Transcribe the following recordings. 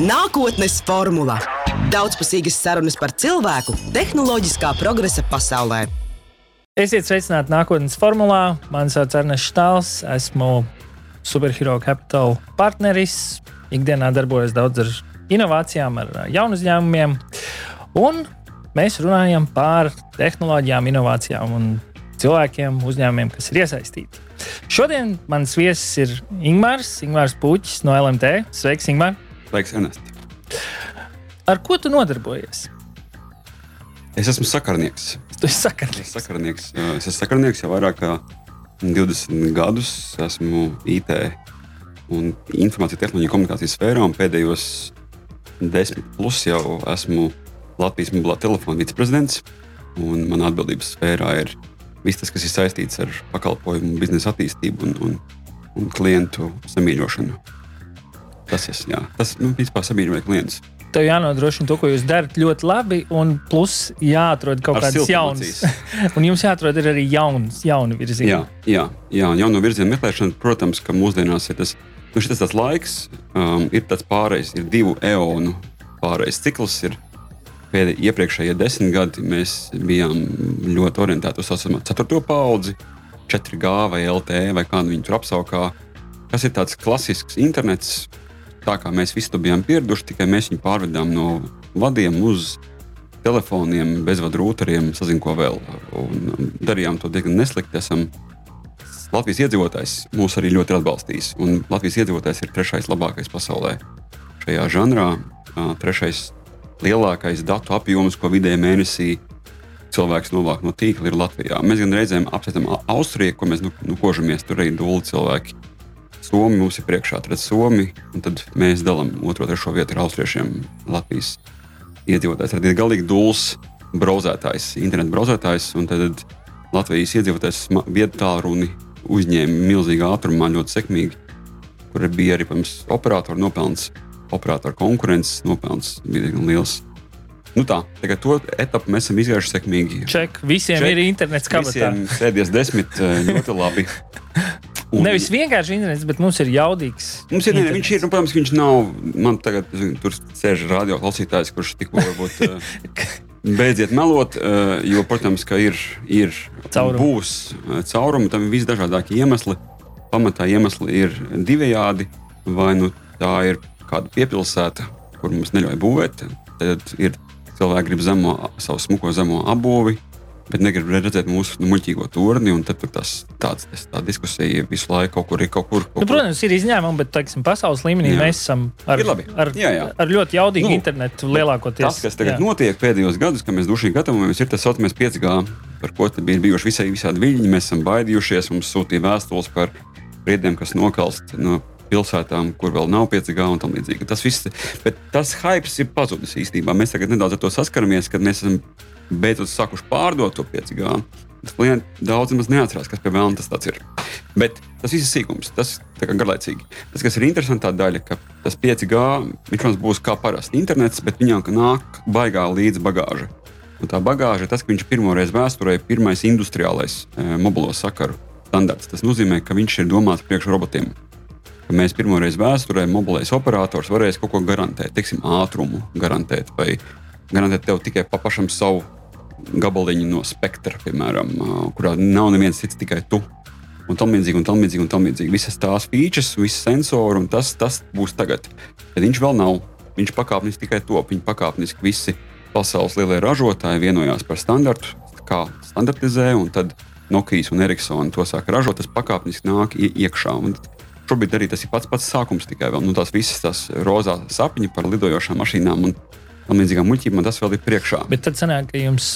Nākotnes formula - daudzpusīgas sarunas par cilvēku tehnoloģiskā progresa pasaulē. Esiet sveicināti nākotnes formulā. Mani sauc Ernsts Štāls, esmu Superhero Capital partneris. Ikdienā darbojos daudz ar inovācijām, ar jaunu uzņēmumiem. Un mēs runājam par tehnoloģijām, inovācijām un cilvēkiem, uzņēmumiem, kas ir iesaistīti. Šodien mans viesis ir Ingūns, Ingūns Puķis no LMT. Sveiks, Ingūns! Sveiks, Ernest! Ar ko tu nodarbojies? Es esmu sakarnieks. Tu esi sakarnieks. Sakarnieks. es esmu sakarnieks jau vairāk kā 20 gadus. Esmu IT un informācijas tehnoloģiju komunikācijas sfērā, un pēdējos desmit plus jau esmu Latvijas mobilā telefona viceprezidents. Manā atbildības sfērā ir viss tas, kas ir saistīts ar pakalpojumu, biznesa attīstību un, un, un klientu samīļošanu. Tas ir jā, tas nu, vispār samīļoja klientus. Tev jānodrošina to, ko jūs darat ļoti labi, un plus jāatrod kaut kādas jaunas. un jums jāatrod arī jauns, jauni virzieni. Jā, jā, jā jaunu virzienu meklēšana, protams, ka mūsdienās ir tas, nu, tas laiks, um, ir tāds pārējais, ir divu eonu pārējais cikls. Ir, Pēdējie iepriekšējie desmit gadi mēs bijām ļoti orientēti uz tā ceturto paudzi, 4G vai LTE vai kā nu viņi tur apsaukā. Tas ir tāds klasisks internets, tā kā mēs visi to bijām pieraduši, tikai mēs viņu pārvedām no vadiem uz telefoniem, bezvadu rūtariem, sazinu, ko vēl. Un darījām to diezgan neslikti. Esam Latvijas iedzīvotājs mūs arī ļoti atbalstījis. Un Latvijas iedzīvotājs ir trešais labākais pasaulē šajā žanrā. Trešais lielākais datu apjoms, ko vidēji mēnesī cilvēks novāk no tīkla, ir Latvijā. Mēs gan reizēm apsveicam Austriju, ko mēs nu, nu, kožamies tur arī dūli cilvēki. Somi mums ir priekšā, tad Somi, un tad mēs dalām otro, trešo vietu ar austriešiem Latvijas iedzīvotājs. Tad ir galīgi dūls brauzētājs, internetu brauzētājs, un tad Latvijas iedzīvotājs vietā runi uzņēma milzīgā ātrumā, ļoti sekmīgi, kur bija arī pirms operatora nopelns operātora konkurences nopelns bija diezgan liels. Nu tā, tagad to etapu mēs esam izgājuši sekmīgi. Ček, visiem Ček, ir internets kabatā. Sēdies desmit eh, ļoti labi. Un, Nevis vienkārši internets, bet mums ir jaudīgs. Mums ir, ne, viņš ir, nu, protams, viņš nav. Man tagad tur sēž radio klausītājs, kurš tikko varbūt. Uh, Beidziet melot, uh, jo, protams, ka ir, ir caurumi. būs caurumi, tam ir visdažādākie iemesli. Pamatā iemesli ir divējādi. Vai nu tā ir kāda piepilsēta, kur mums neļauj būvēt, tad ir cilvēki, grib zemo, savu smuko zemo apbūvi, bet negrib redzēt mūsu nu, muļķīgo turni. Tad tas, tāds, tas, tā diskusija visu laiku kaut kur ir. Kaut kur, kaut nu, protams, ir izņēmumi, bet teiksim, pasaules līmenī jā. mēs esam ar, ar, jā, jā. ar ļoti jaudīgu nu, internetu lielākoties. Tas, kas tagad jā. notiek pēdējos gados, kad mēs dušīgi gatavojamies, ir tas saucamais 5G, par ko bija bijuši visai visādi viļņi. Mēs esam baidījušies, mums sūtīja vēstules par riediem, kas nokalst no pilsētām, kur vēl nav 5G un tam līdzīgi. Tas viss, bet tas hype ir pazudis īstenībā. Mēs tagad nedaudz ar to saskaramies, kad mēs esam beidzot sākuši pārdot to 5G. Klienti daudz maz neatcerās, kas pie vēlams tas ir. Bet tas viss ir sīkums, tas ir garlaicīgi. Tas, kas ir interesantā daļa, ka tas 5G protams, būs kā parasts internets, bet viņam nāk baigā līdzi bagāža. Un tā bagāža ir tas, ka viņš pirmoreiz vēsturē ir pirmais industriālais e, mobilo sakaru standarts. Tas nozīmē, ka viņš ir domāts priekš robotiem ka mēs pirmoreiz vēsturē mobilais operators varēs kaut ko garantēt, teiksim, ātrumu garantēt vai garantēt tev tikai pa pašam savu gabaliņu no spektra, piemēram, kurā nav neviens cits, tikai tu. Un tam līdzīgi, un tam līdzīgi, un tam līdzīgi. Visas tās features, visas sensori, un tas, tas būs tagad. Bet viņš vēl nav. Viņš pakāpeniski tikai top. Viņi pakāpeniski visi pasaules lielie ražotāji vienojās par standartu, kā standartizē, un tad Nokia un Ericsson to sāk ražot. Tas pakāpeniski nāk iekšā. Un šobrīd arī tas ir pats pats sākums tikai vēl. Nu, tās visas tās rozā sapņi par lidojošām mašīnām un tam līdzīgām muļķībām, tas vēl ir priekšā. Bet tad sanāk, ka jums,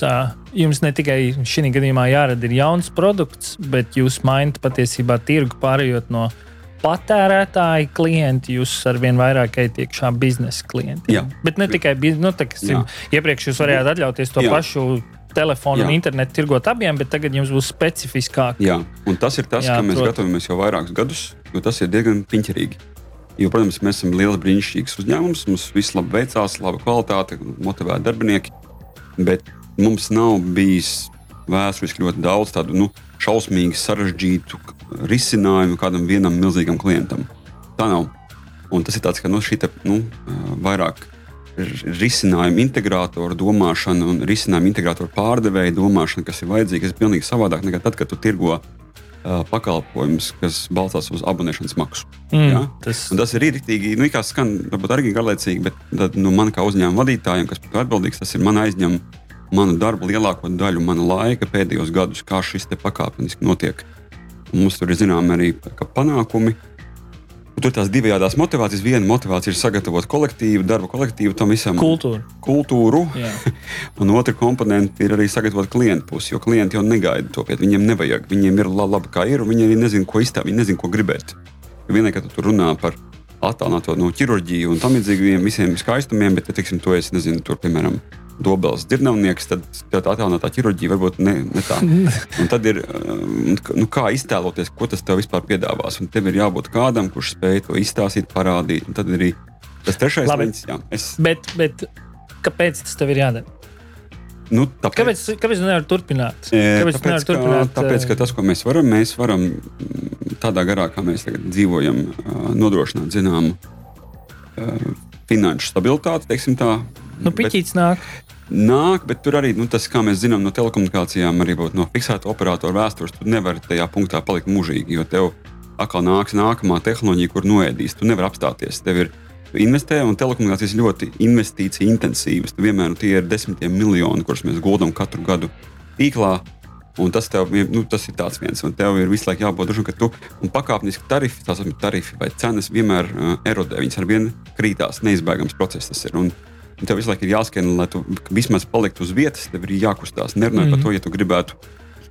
jums ne tikai šī gadījumā jārada jauns produkts, bet jūs mainat patiesībā tirgu pārējot no patērētāji klienti, jūs ar vien vairāk ejat iekšā biznesa klientiem. Jā. Bet ne tikai nu, tā, kas, iepriekš jūs varējāt atļauties to Jā. pašu telefonu Jā. un internetu tirgot abiem, bet tagad jums būs specifiskāk. Jā, un tas ir tas, Jā, ka mēs prot. gatavojamies jau vairākus gadus, jo tas ir diezgan piņķerīgi. Jo, protams, mēs esam liels, brīnišķīgs uzņēmums, mums viss labi veicās, laba kvalitāte, motivēti darbinieki, bet mums nav bijis vēsturiski ļoti daudz tādu nu, šausmīgi sarežģītu risinājumu kādam vienam milzīgam klientam. Tā nav. Un tas ir tāds, ka nu, šī nu, vairāk risinājumu integrātoru domāšana un risinājumu integrātoru pārdevēja domāšana, kas ir vajadzīga, ir pilnīgi savādāk nekā tad, kad tu tirgo uh, pakalpojumus, kas balstās uz abonēšanas maksu. Mm, ja? tas... Un tas ir rīktīgi, nu, kā skan, varbūt arī garlaicīgi, bet tad, nu, man kā uzņēmuma vadītājiem, kas par to atbildīgs, tas ir man aizņem manu darbu lielāko daļu mana laika pēdējos gadus, kā šis pakāpeniski notiek. Un mums tur ir zināmi arī panākumi. Uh, Tur tās divējādas motivācijas. Viena motivācija ir sagatavot kolektīvu, darba kolektīvu tam visam. Kultūru. Kultūru. un otra komponente ir arī sagatavot klientu pusi, jo klienti jau negaida to pie viņiem. Nevajag. Viņiem ir la, labi, kā ir, un viņi arī nezina, ko iztēlot, viņi nezina, ko gribēt. Vienīgi, ka tu runā par attālināto no ķirurģiju un tam līdzīgiem visiem skaistumiem, bet, ja, teiksim, to es nezinu, tur, piemēram, dobels dzirnavnieks, tad tā attēlotā ķirurģija varbūt ne, ne tā. Un tad ir, um, nu, kā iztēloties, ko tas tev vispār piedāvās. Un tev ir jābūt kādam, kurš spēj to izstāstīt, parādīt. Un tad arī tas trešais līmenis. Es... Bet, bet kāpēc tas tev ir jādara? Nu, tāpēc, kāpēc, kāpēc tu nevari turpināt? Kāpēc tāpēc, nevar turpināt? Ka, tāpēc, ka tas, ko mēs varam, mēs varam tādā garā, kā mēs tagad dzīvojam, nodrošināt zināmu finanšu stabilitāti, tā. Nu, piķīts nāk. Nāk, bet tur arī, nu, tas, kā mēs zinām no telekomunikācijām, arī no fiksēta operatora vēstures, tu nevari tajā punktā palikt mūžīgi, jo tev atkal nāks nākamā tehnoloģija, kur noēdīs. Tu nevari apstāties. Tev ir investē, un telekomunikācijas ļoti investīcija intensīvas. Tu vienmēr nu, tie ir desmitiem miljoni, kurus mēs guldam katru gadu tīklā. Un tas, tev, nu, tas ir tāds viens, un tev ir visu laiku jābūt drošam, ka tu pakāpeniski tarifi, tās tarifi vai cenas vienmēr uh, erodē. Viņas ar vienu krītās, neizbēgams process tas ir. Un, Un tev visu laiku ir jāskan, lai tu vismaz paliktu uz vietas, tev ir jākustās. Nerunājot mm. par to, ja tu gribētu,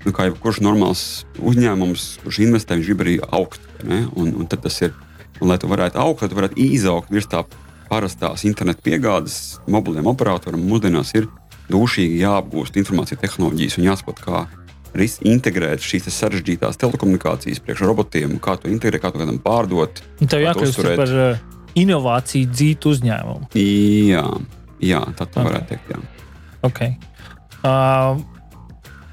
nu, kā jebkurš normāls uzņēmums, kurš investē, viņš grib arī augt. Un, un tad tas ir, un, lai tu varētu augt, lai tu varētu izaugt virs tā parastās internetu piegādes mobiliem operatoram, mūsdienās ir dūšīgi jāapgūst informācija tehnoloģijas un jāsaprot, kā integrēt šīs sarežģītās telekomunikācijas priekš robotiem, kā to integrēt, kā to kādam pārdot. Tev jākļūst par inovāciju dzītu uzņēmumu. Jā, jā tā okay. varētu teikt. Jā. Okay. Uh,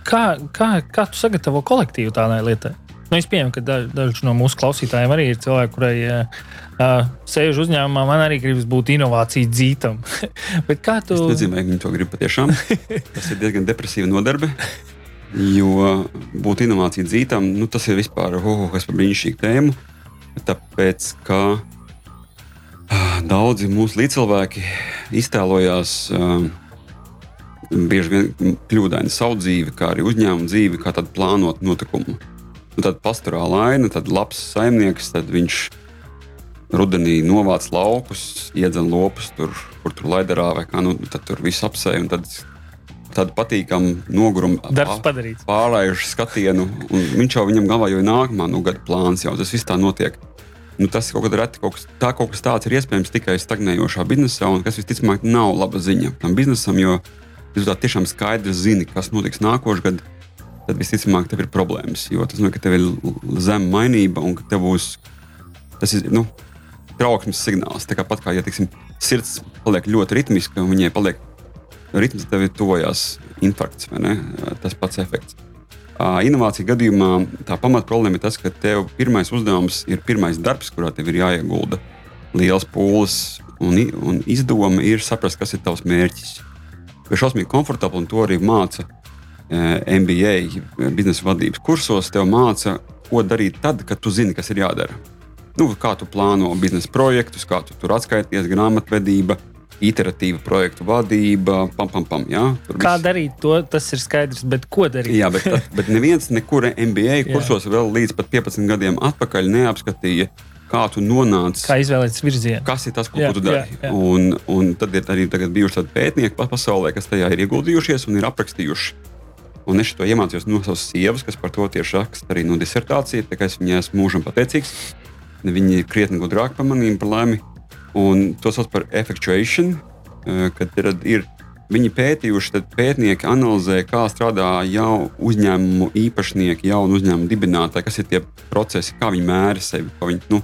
kā, kā, kā tu sagatavo kolektīvu tādai lietai? Nu, es pieņemu, ka daži daž no mūsu klausītājiem arī ir cilvēki, kurai uh, uh, sēž uzņēmumā. Man arī gribas būt inovāciju dzītam. Bet kā tu? Es nezinu, vai viņi to grib patiešām. Tas ir diezgan depresīva nodarbe. Jo būt inovāciju dzītam, nu, tas ir vispār oh, kas par brīnišķīgu tēmu. Tāpēc, ka Daudzi mūsu līdzcilvēki iztēlojās uh, bieži vien kļūdaini savu dzīvi, kā arī uzņēmumu dzīvi, kā tādu plānotu notikumu. Un tad pastorāla aina, tad labs saimnieks, tad viņš rudenī novāc laukus, iedzen lopus, tur, kur tur laidarā vai kā, nu, tad tur viss apsēja. Tad tādu patīkamu nogurumu, pārlaižu skatienu. Viņš jau viņam galvā jau ir nākamā nu, gada plāns, jau tas viss tā notiek nu, tas kaut, reti, kaut, kas, tā, kaut kas tāds ir iespējams tikai stagnējošā biznesā, un kas visticamāk nav laba ziņa tam biznesam, jo tu tiešām skaidri zini, kas notiks nākošais gads. Tad visticamāk, tev ir problēmas. Jo tas nozīmē, ka tev ir zema mainība un ka tev būs tas ir, nu, trauksmes signāls. Tāpat kā ja teiksim, sirds paliek ļoti ritmiska un viņai paliek ritms, tad tev ir tuvojās infarkts vai ne? tas pats efekts. Inovāciju gadījumā tā pamat problēma ir tas, ka tev pirmais uzdevums ir pirmais darbs, kurā tev ir jāiegulda liels pūles, un, un izdevumi ir saprast, kas ir tavs mērķis. Jo šausmīgi komfortabli, un to arī māca MBA biznesa vadības kursos, tev māca, ko darīt tad, kad tu zini, kas ir jādara. Nu, kā tu plāno biznesa projektus, kā tu tur atskaities, grāmatvedība, iteratīva projektu vadība, pam, pam, pam. Jā, Kā viss. darīt to, tas ir skaidrs, bet ko darīt? Jā, bet, tā, bet neviens nekur MBA kursos vēl līdz pat 15 gadiem atpakaļ neapskatīja. Kā tu nonāci? Kā izvēlēties virzienu? Kas ir tas, ko jā, tu dari? Jā, jā. Un, un tad ir arī bijuši tādi pētnieki pasaulē, kas tajā ir ieguldījušies un ir aprakstījuši. Un es to iemācījos no savas sievas, kas par to tieši raksta arī no disertācijas. Es viņai esmu mūžam pateicīgs. Viņi ir krietni gudrāki par maniem, par laimi. Un to sauc par effectuation, eh, kad ir, ir viņi pētījuši, tad pētnieki analizē, kā strādā jau uzņēmumu īpašnieki, jaunu uzņēmumu dibinātāji, kas ir tie procesi, kā viņi mēra sevi, kā viņi nu,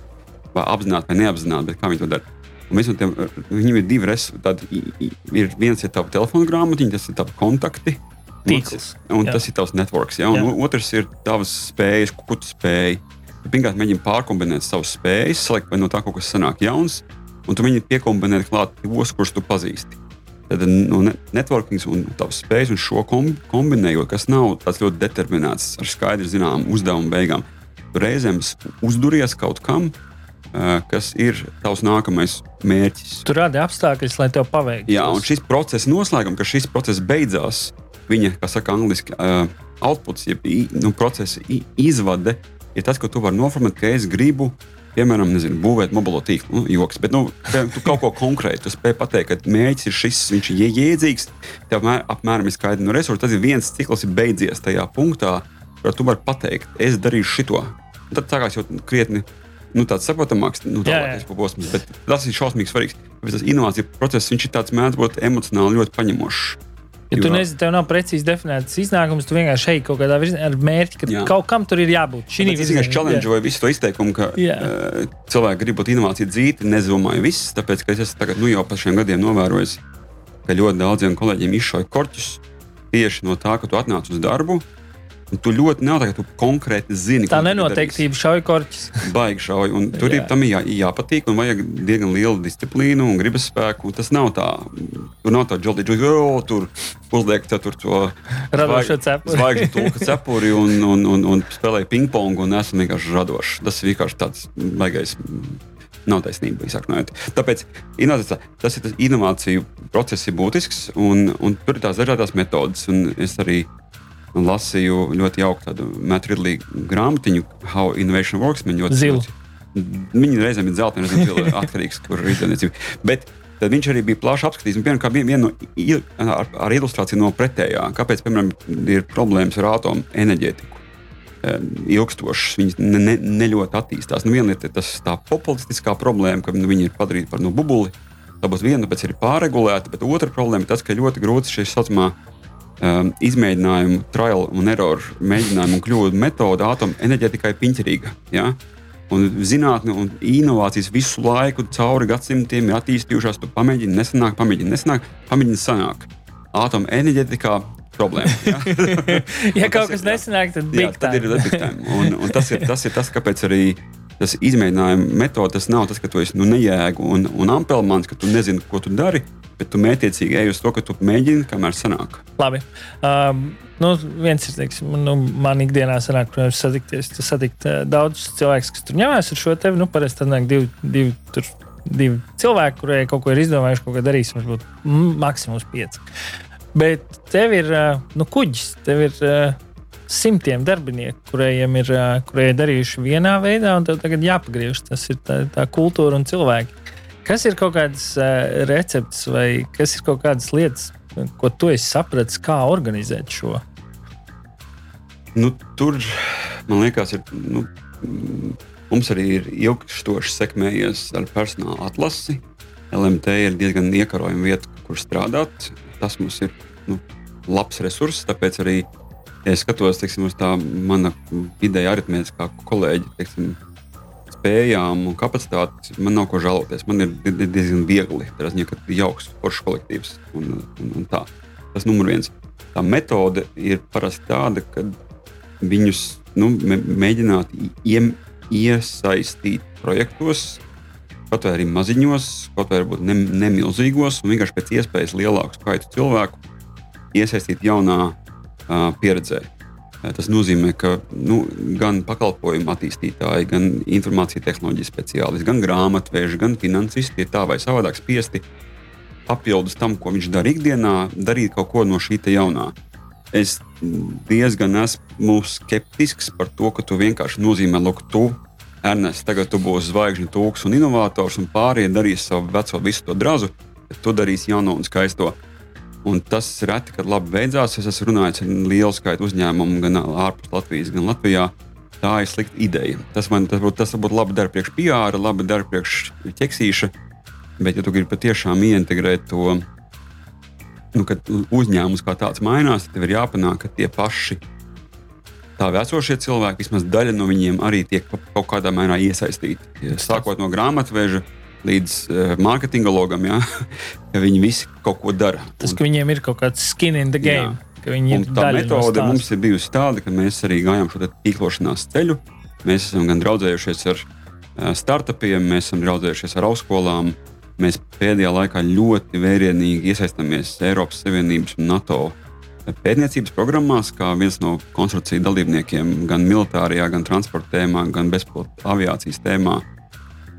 apzināti vai neapzināti, bet kā viņi to dara. Un mēs no tiem, viņiem ir divi resursi. Ir viens ir tavs telefona grāmatiņa, tas ir tavs kontakti. Tīkls. Un, un tas ir tavs networks. Ja? Un jā. otrs ir tavs spējas, ko tu spēj. Pirmkārt mēģini pārkombinēt savas spējas, salikt no tā kaut kas sanāk jauns, un tu mēģini piekombinēt klāt tos, kurus tu pazīsti. Tad no networking un tavas spējas un šo kombinējot, kas nav tāds ļoti determinēts ar skaidru zināmu uzdevumu beigām. Tu reizēm uzduries kaut kam, kas ir tavs nākamais mērķis. Tur rada apstākļus, lai tev paveiktu. Jā, un šis process noslēgums, ka šis process beidzās, viņa, kā saka, angliski, uh, outputs, jeb nu, procesa izvade, ir tas, ka tu vari noformēt, ka es gribu piemēram, nezinu, būvēt mobilo tīklu. Nu, joks, bet nu, tu kaut ko konkrētu spēj pateikt, ka mērķis ir šis, viņš ir jēdzīgs, tev apmēram ir skaidrs no resursu. Tad ir viens cikls, ir beidzies tajā punktā, kur tu vari pateikt, es darīšu šito. Un tad sākās jau krietni. Nu, tāds saprotamāks, nu, tālākais posms, bet tas ir šausmīgi svarīgs. Tas inovāciju process, viņš ir tāds mēdz būt emocionāli ļoti paņemošs. Ja tu nezini, tev nav precīzi definēts iznākums, tu vienkārši ej kaut kādā virzienā ar mērķi, ka jā. kaut kam tur ir jābūt. Šī ir vienkārši challenge vai visu to izteikumu, ka uh, cilvēki grib būt inovācija dzīti, nezumāju viss, tāpēc, ka es esmu tagad, nu, jau pa šiem gadiem novērojis, ka ļoti daudziem kolēģiem izšauja korķus tieši no tā, ka tu atnāc uz darbu, Un tu ļoti tā, ka tu konkrēti zini, tā nenoteiktība šauja korķis. Baigi šauja. Un tur jā. ir tam jā, jāpatīk, un vajag diezgan lielu disciplīnu un gribas spēku. Tas nav tā, tur nav tā džolīga, jo tur uzliek tur to. Zvaigžņu tulka cepuri un, un, un, un spēlēja pingpong un esmu vienkārši radošs. Tas ir vienkārši tāds baigais. Nav taisnība, izsakojot. Tāpēc tas ir tas inovāciju process, ir būtisks, un, un tur ir tās dažādas metodes. Es arī lasīju ļoti jauku tādu Matridlī grāmatiņu, How Innovation Works. Man ļoti zilu. Viņa reizēm ir zelta, nezinu, zila, atkarīgs, ir izdevniecība. Bet tad viņš arī bija plaši apskatījis. Piemēram, viena no, ar, ar ilustrāciju no pretējā. Kāpēc, piemēram, ir problēmas ar atomu enerģētiku? Ilgstošas, viņas ne, ne, ne ļoti attīstās. Nu, viena ir tas tā populistiskā problēma, ka nu, viņi ir padarīti par nu, bubuli. Tā būs viena, tāpēc ir pārregulēta, bet otra problēma ir tas, ka ļoti grūti šī saucamā um, izmēģinājumu, trial un error mēģinājumu un kļūdu metode atomenerģētikai piņķerīga. Ja? Un zinātne un inovācijas visu laiku, cauri gadsimtiem ir attīstījušās. Tu pamēģini, nesanāk, pamēģini, nesanāk, pamēģini, sanāk. Atomenerģētikā problēma. Ja, ja kaut kas nesanāk, tad, jā, tad ir un, un tas, ir, tas ir tas, kāpēc arī tas izmēģinājuma metode, tas nav tas, ka tu esi nu, nejēgu un, un ampelmans, ka tu nezini, ko tu dari bet tu mētiecīgi ej uz to, ka tu mēģini, kamēr sanāk. Labi. Um, nu, viens ir, teiksim, nu, man ikdienā sanāk, protams, satikties, satikt uh, daudzus cilvēkus, kas tur ņemās ar šo tevi. Nu, parasti tad nāk divi, divi, tur, divi cilvēki, kuriem kaut ko ir izdomājuši, kaut ko darīs, varbūt maksimums pieci. Bet tev ir uh, nu, kuģis, tev ir uh, simtiem darbinieku, kuriem ir uh, kuriem darījuši vienā veidā, un tev tagad jāpagriež. Tas ir tā, tā kultūra un cilvēki. Kas ir kaut kādas uh, receptes vai kas ir kaut kādas lietas, ko tu esi sapratis, kā organizēt šo? Nu, tur man liekas, ir. Nu, mums arī ir ilgstoši sekmējies ar personāla atlasi. LMT ir diezgan iekarojama vieta, kur strādāt. Tas mums ir nu, labs resurss, tāpēc arī ja skatos teiksim, uz tā mana ideja aritmētiskā kolēģa. Teiksim, spējām un kapacitāti man nav ko žēloties. Man ir diezgan viegli. Tas ir jauks, foršs kolektīvs. Un, un, un tā. Tas numur viens. Tā metode ir parasti tāda, ka viņus nu, mēģināt iem, iesaistīt projektos, kaut vai arī maziņos, kaut vai varbūt ne, nemilzīgos, un vienkārši pēc iespējas lielāku skaitu cilvēku iesaistīt jaunā uh, pieredzē. Tas nozīmē, ka nu, gan pakalpojumu attīstītāji, gan informācijas tehnoloģijas speciālisti, gan grāmatveži, gan finansisti ir tā vai savādāk spiesti papildus tam, ko viņš dara ikdienā, darīt kaut ko no šī jaunā. Es diezgan esmu skeptisks par to, ka tu vienkārši nozīmē, ka tu, Ernsts, tagad tu būsi zvaigžņu tūks un inovators, un pārējie darīs savu veco visu to drazu, bet tu darīsi jauno un skaisto. Un tas reti, kad labi beidzās. Es esmu runājis ar lielu skaitu uzņēmumu, gan ārpus Latvijas, gan Latvijā. Tā ir slikta ideja. Tas man tas, tas varbūt labi dara priekš PR, labi dara priekš ķeksīša. Bet, ja tu gribi patiešām ieintegrēt to, nu, ka uzņēmums kā tāds mainās, tad tev ir jāpanāk, ka tie paši tā esošie cilvēki, vismaz daļa no viņiem, arī tiek kaut kādā mērā iesaistīti. Sākot no grāmatveža līdz uh, mārketingologam, ja, ka viņi visi kaut ko dara. Tas, un, ka viņiem ir kaut kāds skin in the game. Tā metode no mums ir bijusi tāda, ka mēs arī gājām šo tīklošanās ceļu. Mēs esam gan draudzējušies ar uh, startupiem, mēs esam draudzējušies ar augstskolām. Mēs pēdējā laikā ļoti vērienīgi iesaistāmies Eiropas Savienības un NATO pētniecības programmās, kā viens no konstrukciju dalībniekiem gan militārajā, gan transporta tēmā, gan bezpilota aviācijas tēmā. Uh,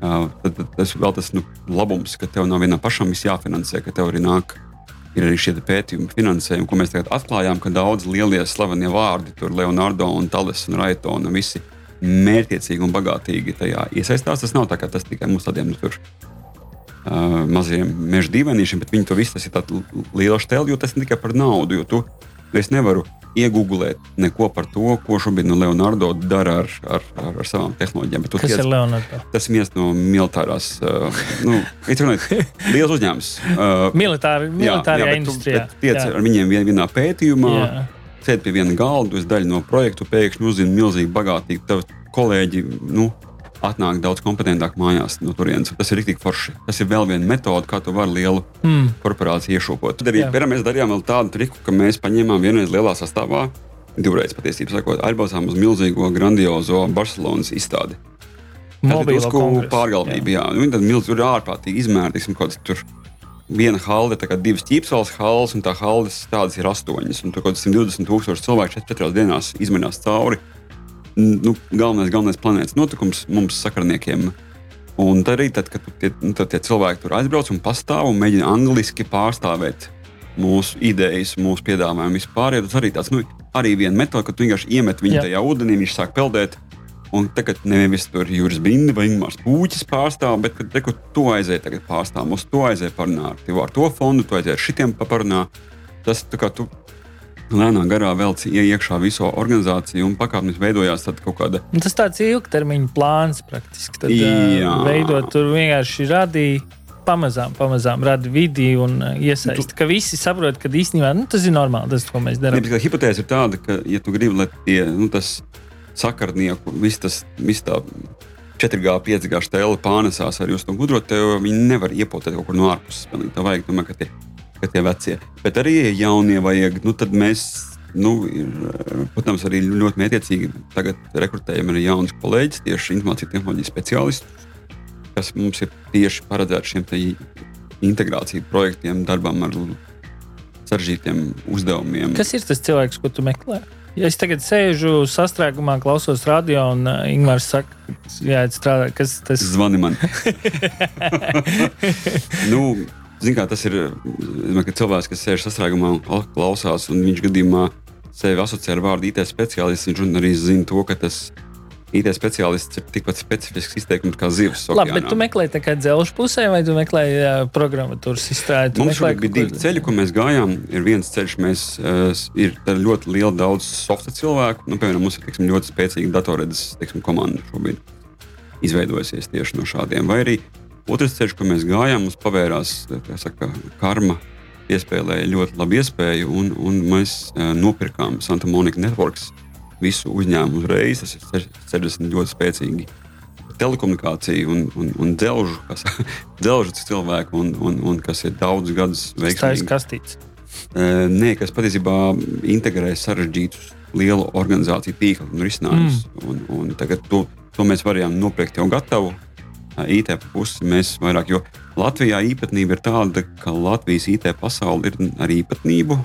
tad, tad tas vēl tas nu, labums, ka tev nav vienam pašam jāfinansē, ka tev arī nāk ir arī šie pētījumi, finansējumi, ko mēs tagad atklājām, ka daudz lielie slavenie vārdi, tur Leonardo un Tales un Raitona, visi mērķiecīgi un bagātīgi tajā iesaistās. Tas nav tā, tas tikai mums tādiem nu, tur, uh, maziem meža dīvainīšiem, bet viņi to visu tas ir tāds liels tēls, jo tas ne tikai par naudu, jo tu es nevaru iegūlēt neko par to, ko šobrīd no Leonardo dara ar, ar, ar, ar savām tehnoloģijām. Kas tiec, ir Leonardo? Tas ir viens no militārās, uh, nu, liels uzņēmums. Uh, Militāri, militārajā jā, jā, industrijā. Tu, tiec jā. ar viņiem vien, vienā pētījumā, jā. sēdi pie viena galda, esi daļa no projekta, pēkšņi uzzini milzīgi bagātīgi. Tavi kolēģi, nu, atnāk daudz kompetentāk mājās no turienes. Tas ir rīktīgi forši. Tas ir vēl viena metode, kā tu vari lielu mm. korporāciju iešūpot. Tad arī piemēram, mēs darījām tādu triku, ka mēs paņēmām vienreiz lielā sastāvā, divreiz patiesībā sakot, aizbraucām uz milzīgo, grandiozo Barcelonas izstādi. Ir drusku pārgalvība, jā. jā. Nu, tad milzīgi tur ārprātīgi izmērīsim kaut kāds tur. Viena halde, tā kā divas ķīpsels haldes, un tā haldes tādas ir astoņas. Un tur kaut kāds 120 tūkstoši cilvēku četrās dienās izmainās cauri nu, galvenais, galvenais planētas notikums mums sakarniekiem. Un tad arī, tad, kad tie, nu, tad tie cilvēki tur aizbrauc un pastāv un mēģina angliski pārstāvēt mūsu idejas, mūsu piedāvājumu vispār, tas arī tāds, nu, arī viena metode, ka tu vienkārši iemet viņu Jā. tajā ūdenī, viņš sāk peldēt. Un tagad nevis tur jūras bindi vai Ingūns Pūķis pārstāv, bet kad reku, tu aizēji tagad pārstāv, mums to aizēja parunāt, ar to fondu, tu aizēji ar šitiem paparunāt. Tas tā kā tu lēnā garā velc iekšā visu organizāciju un pakāpeniski veidojās kaut kāda. Tas tāds ilgtermiņa plāns praktiski. Tad, Jā. veidot tur vienkārši radīja. Pamazām, pamazām rada vidi un iesaisti. Ka visi saprot, ka īstenībā nu, tas ir normāli, tas, ko mēs darām. Ja, hipotēze ir tāda, ka, ja tu gribi, lai tie, nu, tas sakarnieku, viss tas, viss tā 4G, 5G stēle pārnesās arī uz to gudro, tev viņi nevar iepotēt kaut kur no ārpuses. Tev vajag, domāju, ka tie ka tie vecie. Bet arī jaunie vajag. Nu, tad mēs, nu, ir, protams, arī ļoti mētiecīgi tagad rekrutējam arī jaunus kolēģus, tieši informācijas tehnoloģiju speciālistus, kas mums ir tieši paredzēti šiem integrāciju projektiem, darbam ar sarežģītiem uzdevumiem. Kas ir tas cilvēks, ko tu meklē? Ja es tagad sēžu sastrēgumā, klausos radio, un uh, Ingūns saka, jāiet strādāt, kas tas ir? Zvani man. nu, Zin, kā, tas ir domāju, cilvēks, kas sēž sastrēgumā un klausās, un viņš gadījumā sevi asociē ar vārdu IT speciālists. Viņš arī zina to, ka tas IT speciālists ir tikpat specifisks izteikums kā zivs. Labi, bet tu meklē tā kā dzelžu pusē, vai tu meklē uh, programmatūras izstrādi? Mums meklē, bija divi ceļi, ko mēs gājām. Ir viens ceļš, mēs uh, ir ļoti liela daudz softa cilvēku. Nu, piemēram, mums ir teiksim, ļoti spēcīga datorredzes komanda šobrīd izveidojusies tieši no šādiem. Vai arī Otrs ceļš, ko mēs gājām, mums pavērās saka, karma. Iespēlēja ļoti labu iespēju, un, un mēs nopirkām Santa Monika Networks visu uzņēmumu uzreiz. Tas ir 60 ļoti spēcīgi telekomunikāciju un, un, un dzelžu, kas, dzelžu cilvēku, un, un, un kas ir daudz gadus veiksmīgi. Tas ir kastīts. Nē, kas patiesībā integrē sarežģītus lielu organizāciju tīklu un risinājumus. Mm. Un, un tagad to, to mēs varējām nopirkt jau gatavu IT pusi mēs vairāk, jo Latvijā īpatnība ir tāda, ka Latvijas IT pasaule ir ar īpatnību.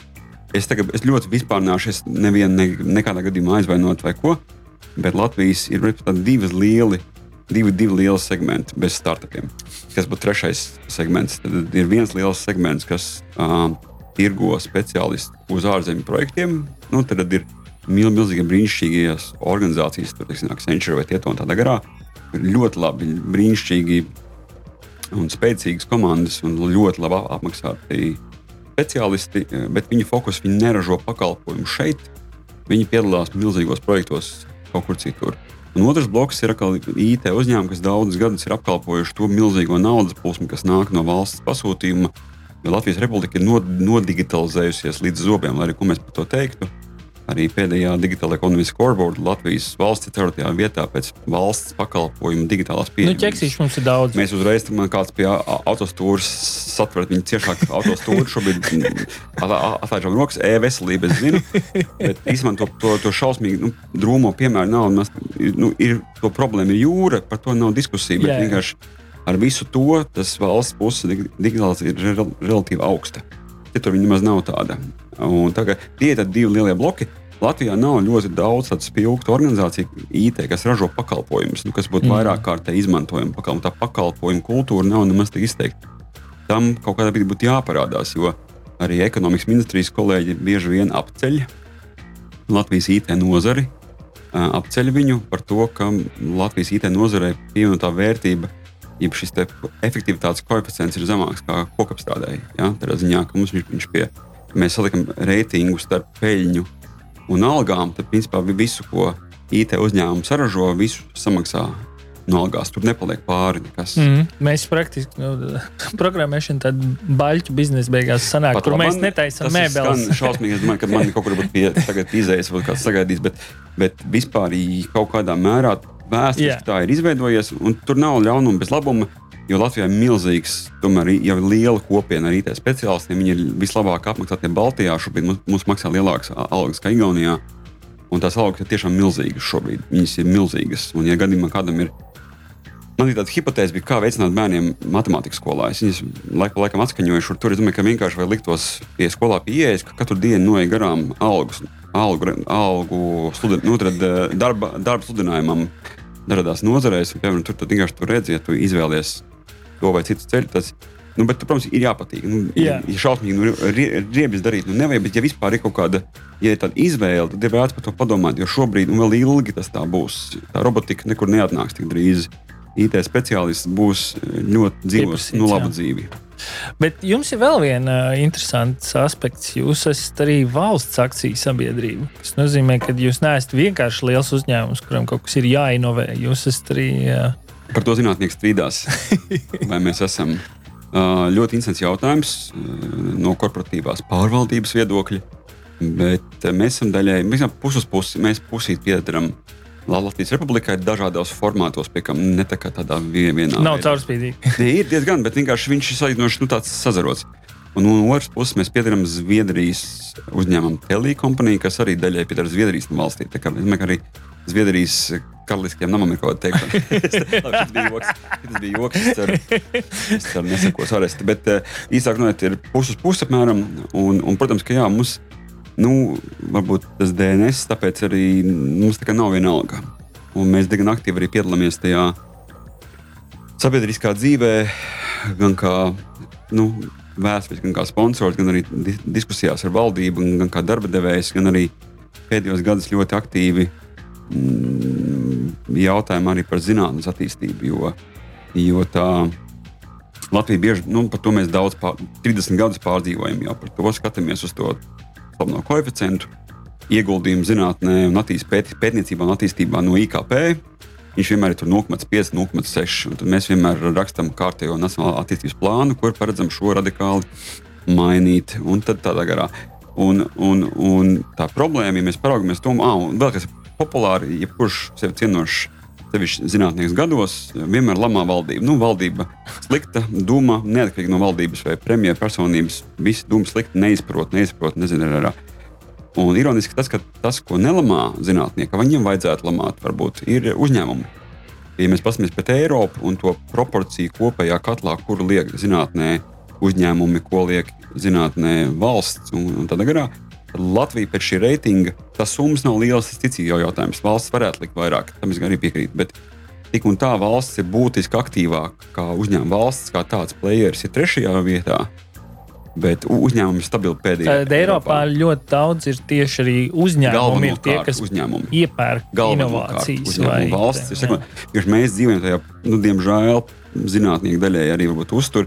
Es, tagad, es ļoti vispārnāšu, es nevienu ne, nekādā gadījumā aizvainot vai ko, bet Latvijas ir divas lieli. Divi, divi lieli segmenti bez startupiem. Kas būtu trešais segments? Tad ir viens liels segments, kas uh, tirgo speciālistu uz ārzemju projektiem. Nu, tad ir mil, milzīgi brīnišķīgas organizācijas, tur ir Accenture vai Tieto un tādā garā, ļoti labi, brīnišķīgi un spēcīgas komandas un ļoti labi apmaksāti speciālisti, bet viņu fokus viņi neražo pakalpojumu šeit. Viņi piedalās milzīgos projektos kaut kur citur. Un otrs bloks ir IT uzņēmumi, kas daudzus gadus ir apkalpojuši to milzīgo naudas plūsmu, kas nāk no valsts pasūtījuma. Jo Latvijas republika ir nodigitalizējusies līdz zobiem, lai arī ko mēs par to teiktu. Arī pēdējā digitālajā ekonomikas scoreboard Latvijas valsts ir 4. vietā pēc valsts pakalpojumu digitālās Nu, pieejamības. ķeksīši mums ir daudz. Mēs uzreiz tam kāds pie autostūras satverat viņu ciešāk autostūru. Šobrīd atlaižam rokas, e-veselība, es zinu. Bet īstenībā to, to, to šausmīgi nu, drūmo piemēru nav. Mēs, nu, ir, to problēma ir jūra, par to nav diskusija. Bet Jā, jā. vienkārši ar visu to tas valsts puse dig- digitalizācija ir rel, relatīvi augsta. Citur viņa nemaz nav tāda. Un tagad tie ir divi lielie bloki. Latvijā nav ļoti daudz tādu spilgtu organizāciju, IT, kas ražo pakalpojumus, nu, kas būtu mm. vairāk kārtīgi izmantojami. Pakalpojumu. Tā pakalpojumu kultūra nav nemaz tik izteikta. Tam kaut kādā brīdī būtu jāparādās, jo arī ekonomikas ministrijas kolēģi bieži vien apceļ Latvijas IT nozari, apceļ viņu par to, ka Latvijas IT nozarei pievienotā vērtība, jeb šis te efektivitātes koeficients ir zemāks nekā kokapstrādēji. Ja? Tādā ziņā, ka mums viņš, viņš pie, ja mēs saliekam reitingu starp peļņu un algām, tad principā visu, ko IT uzņēmums saražo, visu samaksā no algās. Tur nepaliek pāri nekas. Mm, mēs praktiski nu, programmēšana tāda baļķu biznesa beigās sanāk, Pat kur mēs netaisām tas ir mēbeles. Šausmīgi, es domāju, ka man kaut kur būtu pie, tagad izējas, vai kāds sagaidīs, bet, bet vispār kaut kādā mērā vēsturiski tā ir izveidojies, un tur nav ļaunuma bez labuma. Jo Latvijā ir milzīgs, tomēr jau ir liela kopiena ar IT speciālistiem. Viņi ir vislabāk apmaksātie Baltijā. Šobrīd mums, mums maksā lielākas algas kā Igaunijā. Un tās algas ir tiešām milzīgas šobrīd. Viņas ir milzīgas. Un, ja gadījumā kādam ir Man ir tāda hipotēze, bija, kā veicināt bērniem matemātikas skolā. Es viņas laiku pa laikam atskaņoju, un tur es domāju, ka vienkārši vai liktos pie skolā pieejas, ka katru dienu noiet garām algus, algu, algu sludin, nu, tad, eh, darba, darba sludinājumam dažādās nozarēs. Piemēram, tur tu vienkārši tur redzi, ja tu izvēlies to vai citu ceļu. Tas, Nu, bet, protams, ir jāpatīk. Nu, Jā. ja šausmīgi nu, rie- riebjas darīt, nu, nevajag. Bet, ja vispār ir kaut kāda, ja ir tāda izvēle, tad ir vērts par to padomāt. Jo šobrīd, un vēl ilgi tas tā būs, tā robotika nekur neatnāks tik drīz. IT speciālists būs ļoti dzīvos, nu, labu dzīvi. Bet jums ir vēl viens uh, interesants aspekts. Jūs esat arī valsts akciju sabiedrība. Tas nozīmē, ka jūs neesat vienkārši liels uzņēmums, kuram kaut kas ir jāinovē. Jūs esat arī. Uh, Par to zinātnieks strīdās, vai mēs esam. Ļoti interesants jautājums no korporatīvās pārvaldības viedokļa. Bet mēs esam daļēji, mēs esam puses pusi, mēs pusīt piedaram Latvijas Republikai dažādos formātos, pie kam ne tā kā tādā vie- vienā. nav veidā. caurspīdīgi. Tie ir diezgan, bet vienkārši viņš ir salīdzinoši nu, tāds sazarots. Un no otras puses mēs piedarām Zviedrijas uzņēmumu Telīkompaniju, kas arī daļai piedara Zviedrijas valstī. Tā kā ka arī Zviedrijas karaliskajam namam ir kaut kāda teikta. Tas bija joks. Tas bija joks. Es ceru, es ceru nesakos aresti. Bet eh, īsāk runājot, ir puses puses apmēram. Un, un, protams, ka jā, mums, nu, varbūt tas DNS, tāpēc arī mums tā kā nav vienalga. Un mēs diezgan aktīvi arī piedalāmies tajā sabiedriskā dzīvē, gan kā nu, vēstures, gan kā sponsors, gan arī di diskusijās ar valdību, gan, gan kā darba devējs, gan arī pēdējos gados ļoti aktīvi mm, jautājumi arī par zinātnīs attīstību. Jo, jo tā Latvija bieži, nu, par to mēs daudz, pār, 30 gadus pārdzīvojam, jau par to skatāmies uz to slaveno koeficientu, ieguldījumu zinātnē un attīst, pēt, pētniecībā un attīstībā no IKP. Viņš vienmēr ir tur 0,5, 0,6. un Tad mēs vienmēr rakstām kārtējo nacionālo attīstības plānu, kur paredzam šo radikāli mainīt. Un tad tādā garā. Un, un, un tā problēma, ja mēs paraugamies to, ah, un vēl kas ir populāri, jebkurš sevi cienošs, sevišķi zinātnēks gados, vienmēr lamā valdība. Nu, valdība slikta, doma neatkarīgi no valdības vai premjeras personības. Visi doma slikti, neizprot, neizprot, nezinu, ar, ar, Un ironiski tas, ka tas, ko nelamā zinātnieki, viņiem vajadzētu lamāt, varbūt ir uzņēmumi. Ja mēs paskatāmies pret Eiropu un to proporciju kopējā katlā, kur liek zinātnē uzņēmumi, ko liek zinātnē valsts un, un tādā garā, tad Latvija pēc šī reitinga, tas summas nav liels, tas ticīgi jau jautājums. Valsts varētu likt vairāk, tam es arī piekrītu. Bet tik un tā valsts ir būtiski aktīvāka kā uzņēmuma valsts, kā tāds players ir trešajā vietā. Bet uzņēmumi ir stabili pēdējā. Tad Eiropā ļoti daudz ir tieši arī uzņēmumi, ir tie, kas uzņēmumi. iepērk inovācijas. vai- valsts ir sekot. Jo mēs dzīvojam tajā, nu, diemžēl, zinātnieku daļai arī varbūt uztur.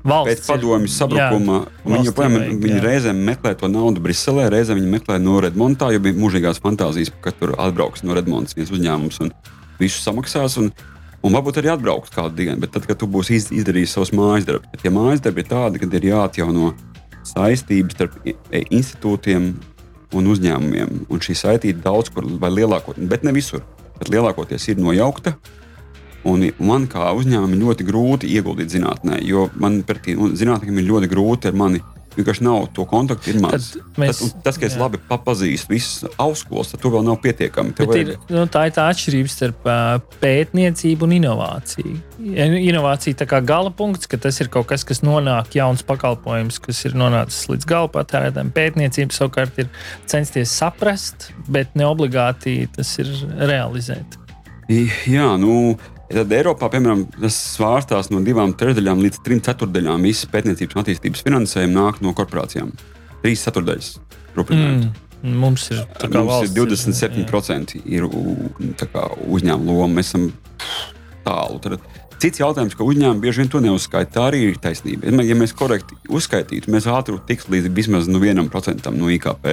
Valsts Pēc padomju sabrukuma viņi joprojām viņi jā. reizēm meklē to naudu Briselē, reizēm viņi meklē no Redmontā, jo bija mūžīgās fantāzijas, ka tur atbrauks no Redmontas viens uzņēmums un visu samaksās. Un, un varbūt arī atbraukt kādu dienu, bet tad, kad tu būsi iz, izdarījis savus mājas darbus, bet ja mājas darbi ir tādi, kad ir jāatjauno saistības starp e- institūtiem, un uzņēmumiem. Un šī saistība daudz kur, vai lielākoties, bet ne visur, bet lielākoties ir nojaukta. Un man kā uzņēmumam ļoti grūti ieguldīt zinātnē, jo man tiem zinātniekiem ir ļoti grūti ar mani vienkārši nav to kontaktu. Mēs, mēs, tas, tas, ka es jā. labi pazīstu visas augstskolas, tad to vēl nav pietiekami. Ir, nu, tā ir tā atšķirība starp pētniecību un inovāciju. Inovācija tā kā gala punkts, ka tas ir kaut kas, kas nonāk jauns pakalpojums, kas ir nonācis līdz gala patērētājiem. Pētniecība savukārt ir censties saprast, bet ne obligāti tas ir realizēt. Jā, nu, Tad Eiropā, piemēram, tas svārstās no divām trešdaļām līdz trim ceturdaļām visas pētniecības un attīstības finansējuma nāk no korporācijām. Trīs ceturdaļas. Mm. Mums ir, Mums ir 27% ir kā, uzņēmuma loma. Mēs esam tālu. Tad, cits jautājums, ka uzņēmumi bieži vien to neuzskaita. Tā arī ir taisnība. Ja mēs korekti uzskaitītu, mēs ātri tiktu līdz vismaz nu, 1% no IKP.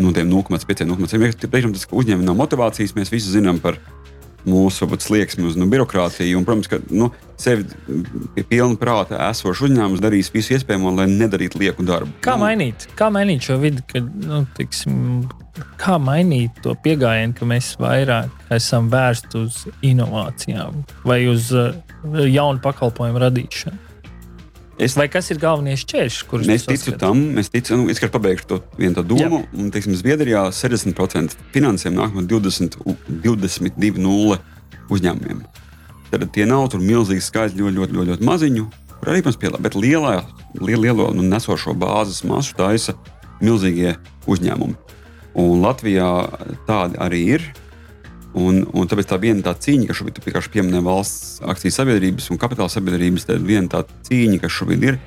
No tiem 0,5, 0,7. Tas, ka uzņēmumiem nav motivācijas, mēs visi zinām par viņu mūsu slieksni uz nu, birokrātiju. Un, protams, ka nu, sevi pie pilna prāta esošs uzņēmums darīs visu iespējamo, lai nedarītu lieku darbu. Kā nu, mainīt, kā mainīt šo vidi, kad, nu, tiksim, kā mainīt to pieejamību, ka mēs vairāk esam vērsti uz inovācijām vai uz uh, jaunu pakalpojumu radīšanu? Es, Vai kas ir galvenie šķēršļi, kurus mēs ticam tam? Mēs ticam, nu, es pabeigšu to vienu domu. Un, teiksim, Zviedrijā 60% finansējumu nāk no 20, 22 nulle uzņēmumiem. Tad tie nav tur milzīgi skaitļi, ļoti, ļoti, ļoti, ļoti maziņu, kur arī mums pielāgo. Bet lielā, liel, lielo nu, nesošo bāzes masu taisa milzīgie uzņēmumi. Un Latvijā tādi arī ir. Un, un tāpēc tā viena tā cīņa, kas šobrīd vienkārši pieminē valsts akciju sabiedrības un kapitāla sabiedrības, tad viena tā cīņa, kas šobrīd ir,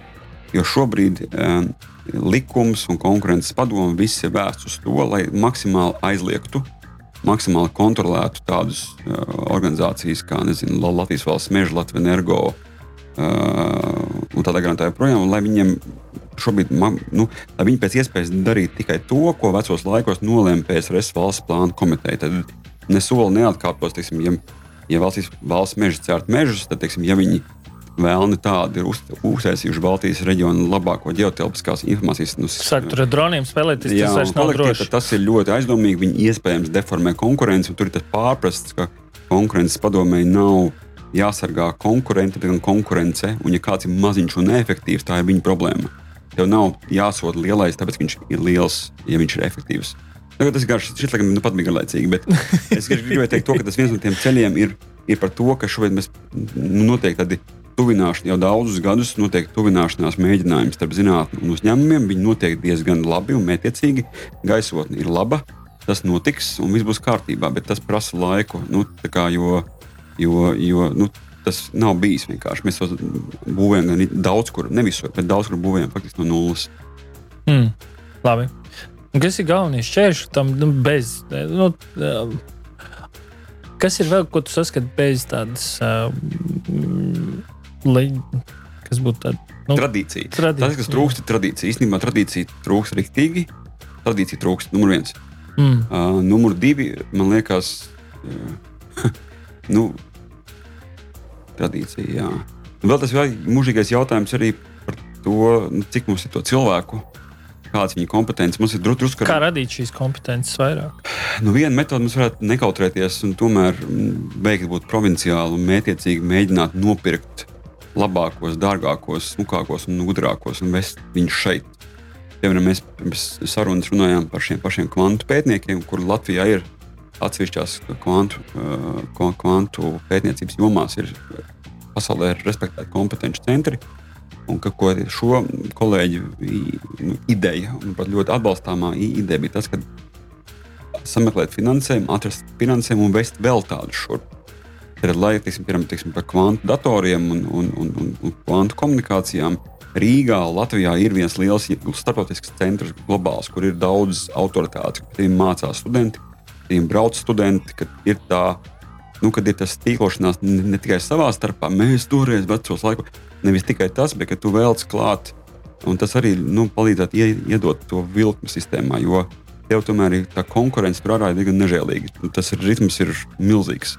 jo šobrīd um, likums un konkurences padome viss ir vērsts uz to, lai maksimāli aizliegtu, maksimāli kontrolētu tādas uh, organizācijas kā nezinu, Latvijas valsts meža, Latvijas energo uh, un tādā garā tā joprojām, lai viņiem šobrīd, nu, lai viņi pēc iespējas darītu tikai to, ko vecos laikos nolēma PSRS valsts plānu komiteja. Tad ne soli neatkāptos. Teiksim, ja, ja valsts, valsts meža cērt mežus, tad, teiksim, ja viņi vēlni tādi ir uz, uztaisījuši Baltijas reģionu labāko ģeotelpiskās informācijas. Nu, Saka, tur ar droniem spēlēties, jā, tas vairs nav droši. Tas ir ļoti aizdomīgi. Viņi iespējams deformē konkurenci, un tur ir tas pārprasts, ka konkurences padomēji nav jāsargā konkurenti, bet gan konkurence. Un, ja kāds ir maziņš un neefektīvs, tā ir viņa problēma. Tev nav jāsod lielais, tāpēc, ka viņš ir liels, ja viņš ir efektīvs. Nu, tas garš, šis laikam nu pat bija garlaicīgi, bet es gribēju teikt to, ka tas viens no tiem ceļiem ir, ir par to, ka šobrīd mēs nu, noteikti tādi tuvināšanās jau daudzus gadus, notiek tuvināšanās mēģinājumi starp zinātnē un uzņēmumiem. Viņi notiek diezgan labi un mētiecīgi. Gaisotne ir laba, tas notiks un viss būs kārtībā, bet tas prasa laiku. Nu, kā, jo, jo, jo nu, tas nav bijis vienkārši. Mēs to būvējam daudz kur, ne visur, bet daudz kur būvējam faktiski no nulles. Mm, labi. Kas ir galvenais šķēršļi tam nu, bez? Nu, um, kas ir vēl, ko tu saskati bez tādas, uh, le, kas būtu tāda? Nu, tradīcija. tradīcija. Tas, kas trūkst, ir tradīcija. Īstenībā tradīcija trūkst rīktīgi. Tradīcija trūkst numur viens. Mm. Uh, numur divi, man liekas, uh, nu, tradīcija. Jā. Vēl tas mūžīgais jautājums arī par to, nu, cik mums ir to cilvēku kādas viņa kompetences. Mums ir drusku drus, kā radīt šīs kompetences vairāk. Nu, viena metode mums varētu nekautrēties un tomēr beigti būt provinciāli un mētiecīgi mēģināt nopirkt labākos, dārgākos, smukākos un gudrākos un vest viņus šeit. Piemēram, mēs pirms sarunas runājām par šiem pašiem kvantu pētniekiem, kur Latvijā ir atsevišķās kvantu, kvantu pētniecības jomās, ir pasaulē respektēti kompetenci centri. Un ka, ko šo kolēģu nu, ideja, un pat ļoti atbalstāmā ideja bija tas, ka sameklēt finansējumu, atrast finansējumu un vest vēl tādu šurp. Tad, lai teiksim, piemēram, teiksim, par kvantu datoriem un, un, un, un, un kvantu komunikācijām, Rīgā, Latvijā ir viens liels starptautisks centrs, globāls, kur ir daudz autoritātes, kur mācās studenti, kuriem brauc studenti, kad ir tā nu, kad ir tas tīklošanās ne, ne tikai savā starpā, mēs toreiz vecos laikos, nevis tikai tas, bet tu vēlc klāt. Un tas arī nu, palīdzētu iedot to vilkmu sistēmā, jo tev tomēr ir tā konkurence tur ārā diezgan nežēlīga. Tas ir, ritms ir milzīgs.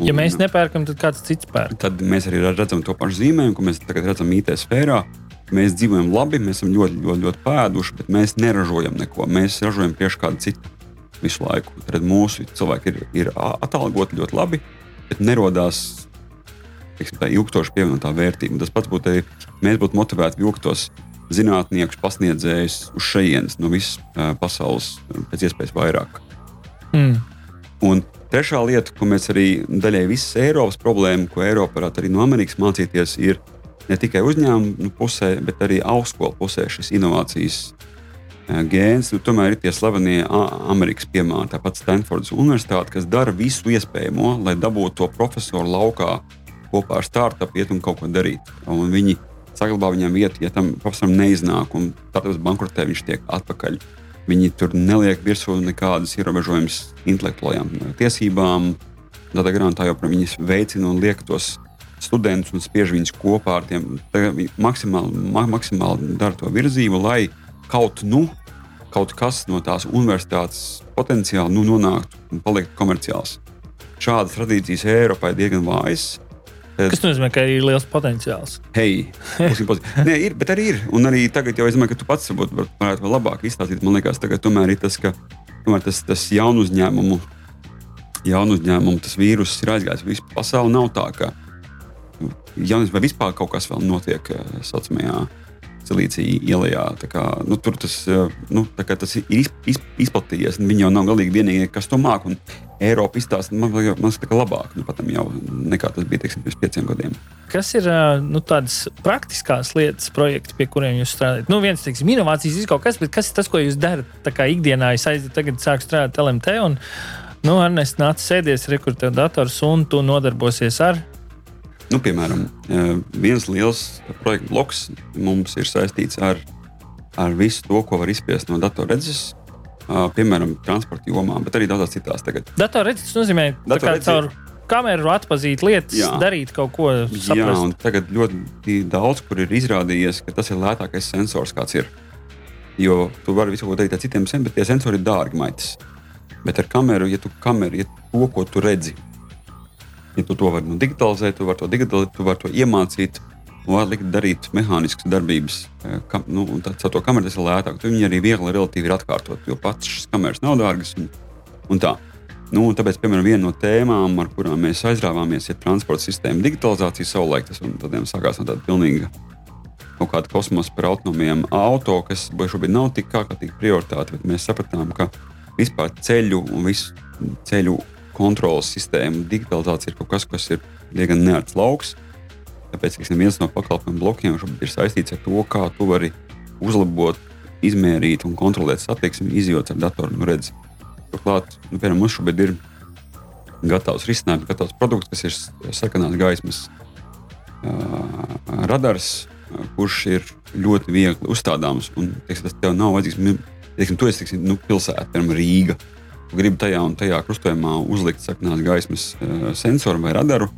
Un, ja mēs nepērkam, tad kāds cits pērk. Tad mēs arī redzam to pašu zīmējumu, ko mēs tagad redzam IT sfērā. mēs dzīvojam labi, mēs esam ļoti, ļoti, ļoti pēduši, bet mēs neražojam neko. Mēs ražojam priekš kādu citu visu laiku. Tad mūsu cilvēki ir, ir atalgoti ļoti labi, bet nerodās teiksim, tā ilgstoša pievienotā vērtība. Tas pats būtu, ja mēs būtu motivēti vilktos zinātniekus, pasniedzējus uz šejienes no visas pasaules pēc iespējas vairāk. Mm. Un trešā lieta, ko mēs arī daļai visas Eiropas problēmu, ko Eiropa varētu arī no Amerikas mācīties, ir ne tikai uzņēmumu pusē, bet arī augstskolu pusē šis inovācijas gēns. Nu, tomēr ir tie slavenie Amerikas piemēri, tāpat Stanfordas Universitāte, kas dara visu iespējamo, lai dabūtu to profesoru laukā kopā ar startup iet un kaut ko darīt. Un viņi saglabā viņam vietu, ja tam profesoram neiznāk, un tad uz bankrotē viņš tiek atpakaļ. Viņi tur neliek virsū nekādas ierobežojumas intelektuālajām tiesībām. Tādā grāmatā joprojām viņas veicina un liek tos studentus un spiež viņus kopā ar tiem. Maksimāli, ma maksimāli dara to virzību, lai kaut, nu, kaut kas no tās universitātes potenciāli nu, nonāktu un paliktu komerciāls. Šādas tradīcijas Eiropā ir diezgan vājas. Kas nozīmē, ka ir liels potenciāls? Hei, Nē, ir, bet arī ir. Un arī tagad, jau es domāju, ka tu pats varbūt varētu vēl labāk izstāstīt. Man liekas, tagad tomēr ir tas, ka tomēr tas, tas jaunu uzņēmumu, jaunu uzņēmumu, tas vīrus ir aizgājis. Visu pasauli nav tā, ka jaunas vai vispār kaut kas vēl notiek eh, saucamajā Silīcija ielā. Kā, nu, tur tas, nu, tas ir iz, iz, izplatījies. Viņi jau nav galīgi vienīgie, kas to māca. Eiropa izstāsta man, liekas, labāk nu, jau nekā tas bija teiksim, pirms pieciem gadiem. Kas ir nu, tādas praktiskās lietas, projekti, pie kuriem jūs strādājat? Nu, viens teiksim, inovācijas ir kaut kas, bet kas ir tas, ko jūs darat? Tā kā ikdienā es aizdevu, tagad sāku strādāt LMT. Un, nu, Ernest nāca sēdies, rekrutēt dators un tu nodarbosies ar Nu, piemēram, viens liels projekta bloks mums ir saistīts ar, ar visu to, ko var izspiest no datorredzes. Piemēram, transporta jomā, bet arī daudzās citās. Datorredzes nozīmē, ka caur kameru atpazīt lietas, jā. darīt kaut ko tādu. Jā, un tagad ļoti daudz, kur ir izrādījies, ka tas ir lētākais sensors, kāds ir. Jo tu vari visu ko darīt ar citiem sensoriem, bet tie sensori ir dārgi maitas. Bet ar kameru, ja tu kameru, ja to, ko tu redzi, Ja tu to vari nu, digitalizēt, tu vari to digitalizēt, tu vari to iemācīt. Var likt darīt mehāniskas darbības, eh, kam, nu, ar to kameru tas ir lētāk. Tu viņi arī viegli relatīvi ir atkārtot, jo pats šis kameras nav dārgas. Un, un tā. Nu, tāpēc, piemēram, viena no tēmām, ar kurām mēs aizrāvāmies, ir transporta sistēma digitalizācija savulaik. Tas sākās no tāda pilnīga kaut kāda kosmosa par autonomiem auto, kas šobrīd nav tik kā, kā tik prioritāte, bet mēs sapratām, ka vispār ceļu un visu ceļu kontrolas sistēma, digitalizācija ir kaut kas, kas ir diezgan neērts lauks. Tāpēc tiksim, viens no pakalpojumu blokiem ir saistīts ar to, kā tu vari uzlabot, izmērīt un kontrolēt satiksmi, izjūt ar datoru nu, redzi. Turklāt, nu, piemēram, mums šobrīd ir gatavs risinājums, gatavs produkts, kas ir sarkanās gaismas uh, radars, uh, kurš ir ļoti viegli uzstādāms. Un, teiksim, tas tev nav vajadzīgs, teiksim, tu esi teiksim, nu, pilsēta, piemēram, Rīga gribu tajā un tajā krustojumā uzlikt sarkanās gaismas uh, sensoru vai radaru,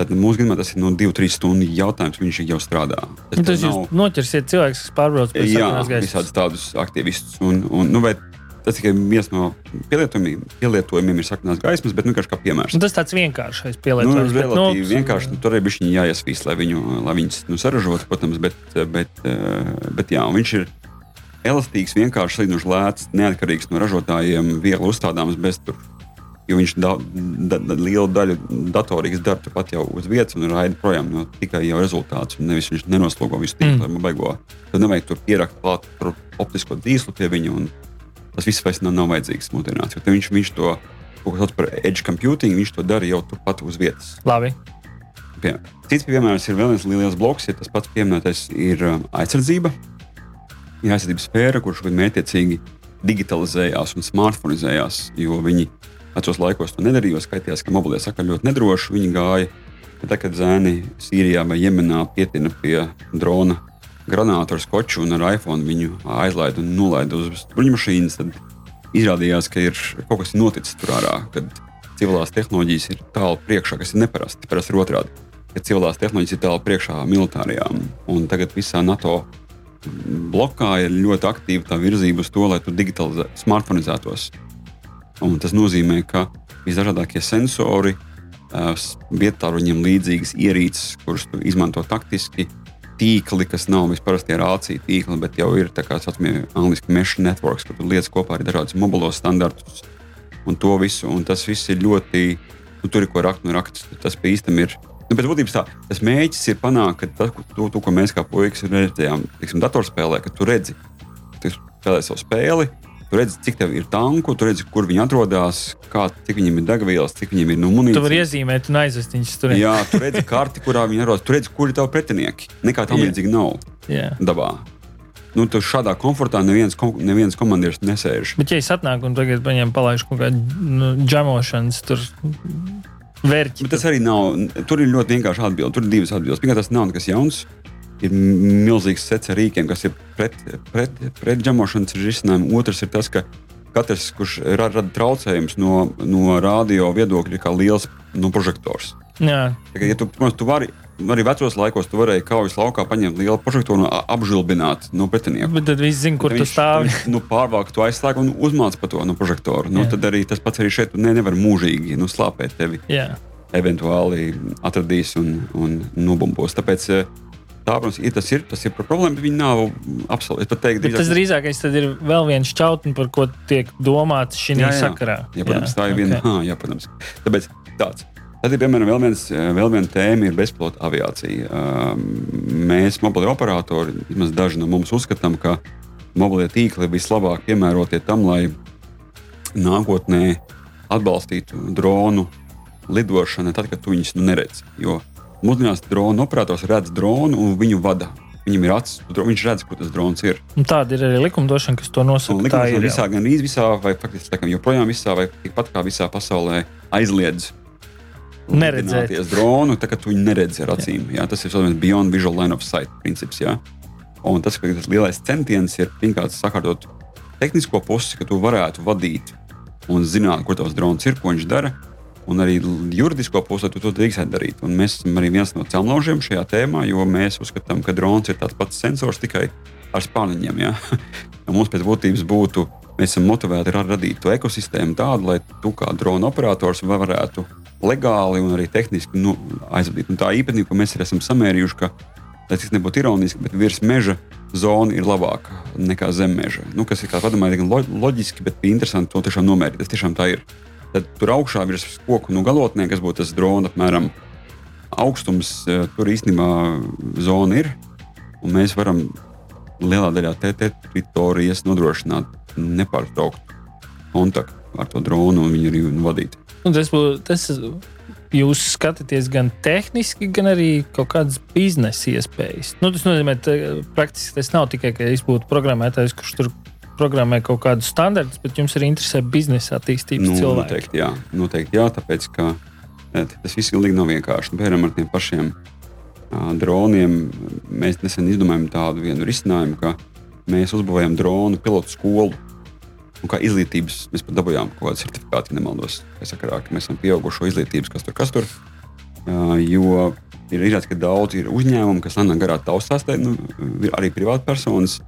tad mūsu gadījumā tas ir no 2-3 stundu jautājums. Viņš jau strādā. Tas, tas nav... jūs noķersiet cilvēks, kas pārbrauc pie sarkanās gaismas. Jā, tādus aktīvistus. Un, un, nu, Tas tikai viens no pielietojumiem, pielietojumiem ir sarkanās gaismas, bet nu, kā piemērs. Nu, tas tāds vienkāršs pielietojums. Nu, bet, nu, vienkārši nu, tur arī bija jāiesvīst, lai, viņu, lai viņus nu, saražotu, protams, bet, bet, bet jā, viņš ir elastīgs, vienkārši slīdinoši lēts, neatkarīgs no ražotājiem, viegli uzstādāms bez tur. Jo viņš da, da, da, lielu daļu datorīgas dara turpat jau uz vietas un raida projām no tikai jau rezultātus. Nevis viņš nenoslogo visu tīklu, mm. beigo. Tad nevajag tur pierakt klāt tur optisko dīslu pie viņa. Tas viss vairs nav, nav vajadzīgs mūsdienās. Viņš, viņš to, ko sauc par edge computing, viņš to dara jau turpat uz vietas. Labi. Cits piemērs ir vēl viens liels bloks, ja tas pats pieminētais ir um, aizsardzība aizsardzības sfēra, kurš mērķiecīgi digitalizējās un smartphonizējās, jo viņi vecos laikos to nedarīja. Skaitījās, ka mobilie sakari ļoti nedroši. Viņi gāja, tad, kad zēni Sīrijā vai Jemenā pietina pie drona granātu ar skoču un ar iPhone viņu aizlaida un nolaida uz bruņmašīnas, tad izrādījās, ka ir kaut kas noticis tur ārā, kad civilās tehnoloģijas ir tālu priekšā, kas ir neparasti. Parasti ir otrādi. Kad civilās tehnoloģijas ir tālu priekšā militārajām, un tagad visā NATO blokā ir ļoti aktīva tā virzība uz to, lai tu digitalizētu, smartphonizētos. Un tas nozīmē, ka visdažādākie sensori, vietā ar viņiem līdzīgas ierīces, kuras tu izmanto taktiski, tīkli, kas nav visparastie rācija tīkli, bet jau ir tā kā saucamie angļuiski mesh networks, kur tu lietas kopā arī dažādus mobilos standartus un to visu. Un tas viss ir ļoti, nu, tur ir ko rakt no raktas. Tas pie īstam ir. Nu, bet būtībā tā, tas mēģis ir panākt, ka tas, to, to, ko mēs kā puikas redzējām, tiksim, datorspēlē, ka tu redzi, tu spēlē savu spēli, Tu redzi, cik tev ir tanku, tu redzi, kur viņi atrodas, kā, cik viņiem ir degvielas, cik viņiem ir no munīcijas. Tu vari iezīmēt un aizvest viņus tur. Jā, tu redzi karti, kurā viņi atrodas. Tu redzi, kur ir tavi pretinieki. Nekā tam līdzīgi nav Jā. dabā. Nu, tur šādā komfortā neviens, neviens komandieris nesēž. Bet, ja es atnāku un tagad paņemu palaišu kaut kādu nu, džamošanas, tur vērķi. Bet tas arī nav. Tur ir ļoti vienkārši atbildi. Tur ir divas atbildes. Pirmkārt, tas nav nekas jauns ir milzīgs sets ar rīkiem, kas ir pret, pret, pret džemošanas risinājumu. Otrs ir tas, ka katrs, kurš rada traucējumus no, no radio viedokļa, ir kā liels nu, prožektors. Jā. Tā, ja tu, protams, tu vari, arī vecos laikos tu varēji kaujas laukā paņemt lielu prožektoru un apžilbināt no pretinieka. Bet tad viss zina, kur Tad tu stāvi. Viņš, nu, pārvāk to aizslēgu un uzmāc par to no prožektora. Nu, Jā. tad arī tas pats arī šeit ne, nevar mūžīgi nu, slāpēt tevi. Jā. Eventuāli atradīs un, un nobumbos. Tāpēc eh, tā, protams, ir, tas ir, tas ir par problēmu, bet viņi nav absolūti. Teiktu, Bet tas drīzākais ir vēl viens čautni, par ko tiek domāts šī Jā, jā. sakarā. Jā, protams, tā ir ok. viena. Okay. Jā, protams. Tāpēc tāds. Tad ir piemēram vēl, viens, vēl viena tēma, ir bezpilota aviācija. Um, Mēs, mobili operatori, vismaz daži no mums uzskatām, ka mobilie tīkli vislabāk piemērotie tam, lai nākotnē atbalstītu dronu lidošanu, tad, kad tu viņus nu, neredzi. Jo mūsdienās drona operators redz dronu un viņu vada. Viņam ir acis, viņš redz, kur tas drons ir. Un tāda ir arī likumdošana, kas to nosaka. Likumdošana ir visā, gan arī visā, vai faktiski joprojām visā, vai tikpat kā visā pasaulē aizliedz Neredzēt. lidināties dronu, tā kā tu viņu neredzi ar acīm. Jā. Jā, tas ir saucamais beyond visual line of sight princips. Jā. Un tas, tas lielais centiens ir pirmkārt sakārtot tehnisko pusi, ka tu varētu vadīt un zināt, kur tavs drons ir, ko viņš dara. Un arī juridisko pusi, tu to drīkstētu darīt. Un mēs esam arī viens no celmlaužiem šajā tēmā, jo mēs uzskatām, ka drons ir tāds pats sensors tikai ar spāniņiem. Mums pēc būtības būtu, mēs esam motivēti ra- radīt to ekosistēmu tādu, lai tu kā drona operators varētu legāli un arī tehniski nu, aizvadīt. Un tā īpatnība, ko mēs arī esam samērījuši, ka, lai tas nebūtu ironiski, bet virs meža zona ir labāka nekā zem meža. Nu, kas ir kā padomājiet, gan lo- loģiski, bet bija interesanti to tiešām nomērīt. Tas tiešām tā ir. Tad tur augšā virs koku nu, galotnē, kas būtu tas drona apmēram augstums, eh, tur īstenībā zona ir. Un mēs varam lielā daļā te teritorijas nodrošināt nepārtrauktu kontaktu ar to dronu un viņu arī vadīt. Un tas būs. Tas, Jūs skatāties gan tehniski, gan arī kaut kādas biznesa iespējas. Nu, tas nozīmē, ka praktiski tas nav tikai, ka es būtu programmētājs, kurš tur programmē kaut kādus standartus, bet jums arī interesē biznesa attīstības Nu, cilvēki. noteikti, jā, noteikti jā, tāpēc ka eh, tas viss ilgi nav vienkārši. Nu, Piemēram, ar tiem pašiem uh, droniem mēs nesen izdomājām tādu vienu risinājumu, ka mēs uzbūvējam dronu pilotu skolu. Un kā izglītības mēs pat dabūjām kaut kādu certifikātu, ja nemaldos. Sakarā, ka mēs esam pieaugušo izglītības, kas tur kas tur. Uh, jo ir izrādīts, ka daudz ir uzņēmumu, kas lēnām garā taustās, te, nu, ir arī privātpersonas.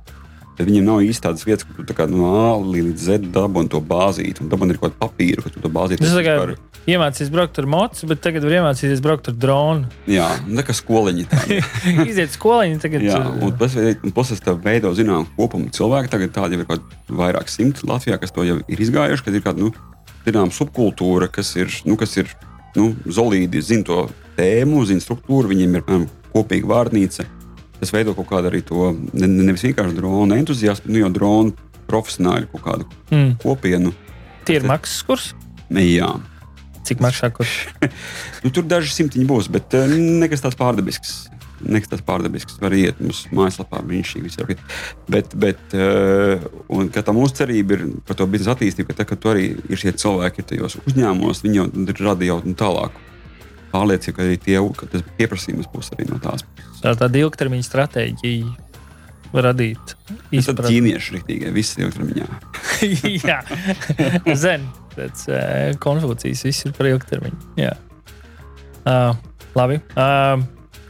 Bet viņiem nav īsti tādas vietas, kur tu tā kā no A līdz Z dabūji to bāzīti. Un dabūji ir kaut kāda papīra, ka tu to bāzīti Tas tā kā vispār- iemācīties braukt ar mocu, bet tagad var iemācīties braukt ar dronu. Jā, nu, tā kā skoliņi. Iziet skoliņi tagad. Jā, uh, un tas plus tas veido zinām kopumu cilvēku. Tagad tādi jau ir kaut vairāk simti Latvijā, kas to jau ir izgājuši, kad ir kāda, nu, zinām, subkultūra, kas ir, nu, kas ir nu, zolīdi, zina to tēmu, zina struktūru, viņiem ir piemēram, kopīga vārnīca. Tas veido kaut kādu arī to ne, ne- nevis vienkārši drona entuziasmu, nu, jau drona profesionāļu kaut kādu mm, kopienu. tie ir maksas kurs. Jā, Cik maksā kurs? Nu, tur daži simtiņi būs, bet uh, nekas tāds pārdabisks. Nekas tāds pārdabisks. Var iet mūsu mājaslapā, viņš ir visur. Bet, bet uh, un, tā mūsu cerība ir par to biznesa attīstību, ka, tā, ka tur arī ir šie cilvēki, ir tajos uzņēmumos, viņi jau rada jau tālāku pārliecību, ka arī tie, ka tas pieprasījums būs arī no tās. Tā tāda ilgtermiņa stratēģija radīt. Tas tad izpratni. ķīnieši rīktīgi, visi ilgtermiņā. Jā, zen. Pēc uh, konfūcijas viss ir par ilgtermiņu. Jā. Uh, labi. Uh,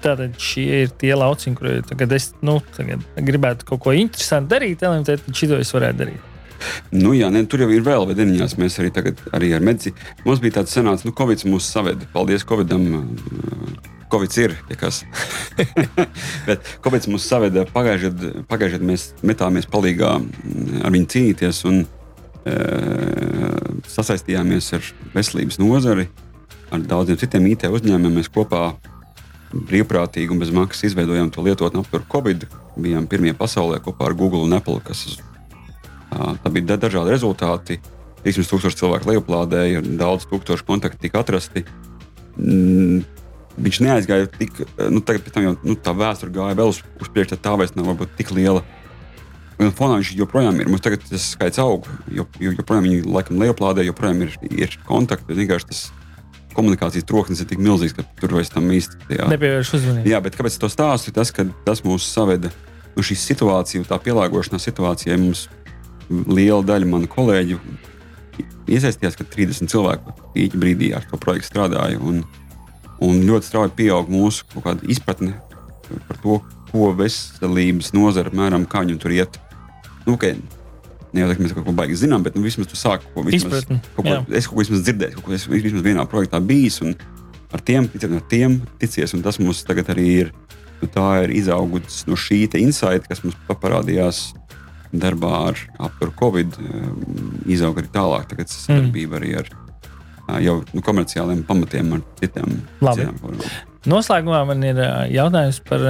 Tātad šie ir tie lauciņi, kuriem tagad es nu, tagad gribētu kaut ko interesantu darīt. LMT, tad šito es varētu darīt. Nu, jā, ne, tur jau ir vēl vedeniņās. Mēs arī tagad arī ar medzi. Mums bija tāds senāts, nu, Covid mūs saveda. Paldies Covidam. Covid ir, ja kas. Bet Covid mums saveda pagājušajā gadā, pagājušajā gadā mēs metāmies palīgā mm, ar viņu cīnīties un e, sasaistījāmies ar veselības nozari, ar daudziem citiem IT uzņēmumiem. Mēs kopā brīvprātīgi un bez maksas izveidojām to lietotni aptver Covid. Bijām pirmie pasaulē kopā ar Google un Apple, kas tā bija dažādi rezultāti. 300 tūkstoši cilvēku lejuplādēja, daudz tūkstošu kontaktu tika atrasti. Mm, viņš neaizgāja tik, nu, tagad tam jau nu, tā vēsture gāja vēl uz, uz priekšu, tā vairs nav varbūt tik liela. Un fonā viņš joprojām ir. Mums tagad tas skaits aug, jo, jo, joprojām viņi laikam lejuplādē, joprojām ir, ir kontakti. Vienkārši tas komunikācijas troksnis ir tik milzīgs, ka tur vairs tam īsti nepievērš uzmanību. Jā, bet kāpēc to stāstu? Tas, ka tas mūs saveda nu, šī situācija, tā pielāgošanās situācijai. Mums liela daļa manu kolēģu iesaistījās, kad 30 cilvēku īņķa brīdī ar to projektu strādāja. Un, un ļoti strauji pieaug mūsu izpratne par to, ko veselības nozara mēram, kā viņam tur iet. Nu, okay. Ne jau tā, ka mēs kaut ko baigi zinām, bet nu, vismaz tu sāki kaut ko ko, es kaut ko vismaz dzirdēju, kaut ko es vismaz vienā projektā bijis un ar tiem, ar tiem ticies. Un tas mums tagad arī ir, nu, tā ir izaugusi no šī insight, kas mums parādījās darbā ar apturu Covid um, izauga arī tālāk. Tagad sadarbība mm. arī ar jau nu, komerciāliem pamatiem ar citiem. citiem Noslēgumā man ir jautājums par,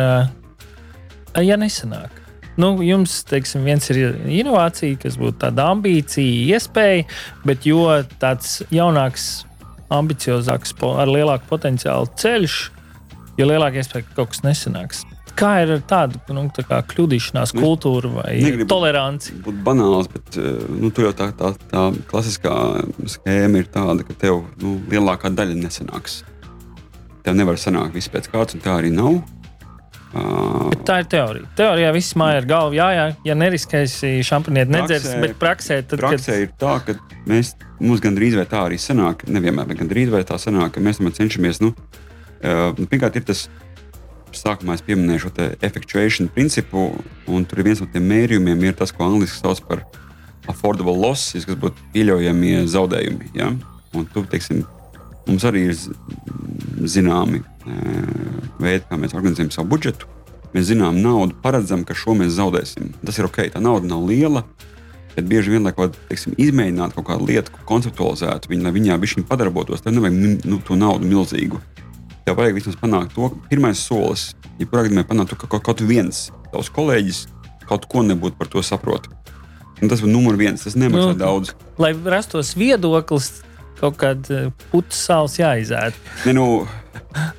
ja nesanāk. Nu, jums, teiksim, viens ir inovācija, kas būtu tāda ambīcija, iespēja, bet jo tāds jaunāks, ambiciozāks, ar lielāku potenciālu ceļš, jo lielāka iespēja, ka kaut kas nesanāks. Kā ir ar tādu nu, tā kļūdīšanās nu, kultūru vai toleranci? Būt banāls, bet eh, nu, tur jau tā, tā, tā klasiskā schēma ir tāda, ka tev nu, lielākā daļa nesanāks. Tev nevar sanākt viss pēc kārtas, un tā arī nav. Uh, bet tā ir teorija. Teorijā viss māja ir galva. Jā, jā, ja neriskēsi šampanieti nedzers, bet praksē tad. Praksē kad... ir tā, ka mēs, mums gandrīz vai tā arī sanāk, nevienmēr, bet gandrīz vai tā sanāk, ka mēs cenšamies, nu, uh, pirmkārt ir tas sākumā es pieminēju šo effectuation principu, un tur viens no tiem mērījumiem, ir tas, ko angļuiski sauc par affordable losses, kas būtu pieļaujamie zaudējumi. Ja? Un tu, teiksim, mums arī ir zināmi veidi, kā mēs organizējam savu budžetu. Mēs zinām naudu, paredzam, ka šo mēs zaudēsim. Tas ir ok, tā nauda nav liela. Bet bieži vien, lai kaut kādā izmēģinātu kaut kādu lietu, konceptualizētu viņu, lai viņā viņa padarbotos, tad nevajag nu, to naudu milzīgu tev vajag vismaz panākt to, ka pirmais solis, ja gadījumā panākt to, ka kaut, viens tavs kolēģis kaut ko nebūtu par to saprot. Un tas ir numurs viens, tas nemaksā nu, daudz. Lai rastos viedoklis, kaut kāda eh, putas sāls jāizēd. Ne, nu,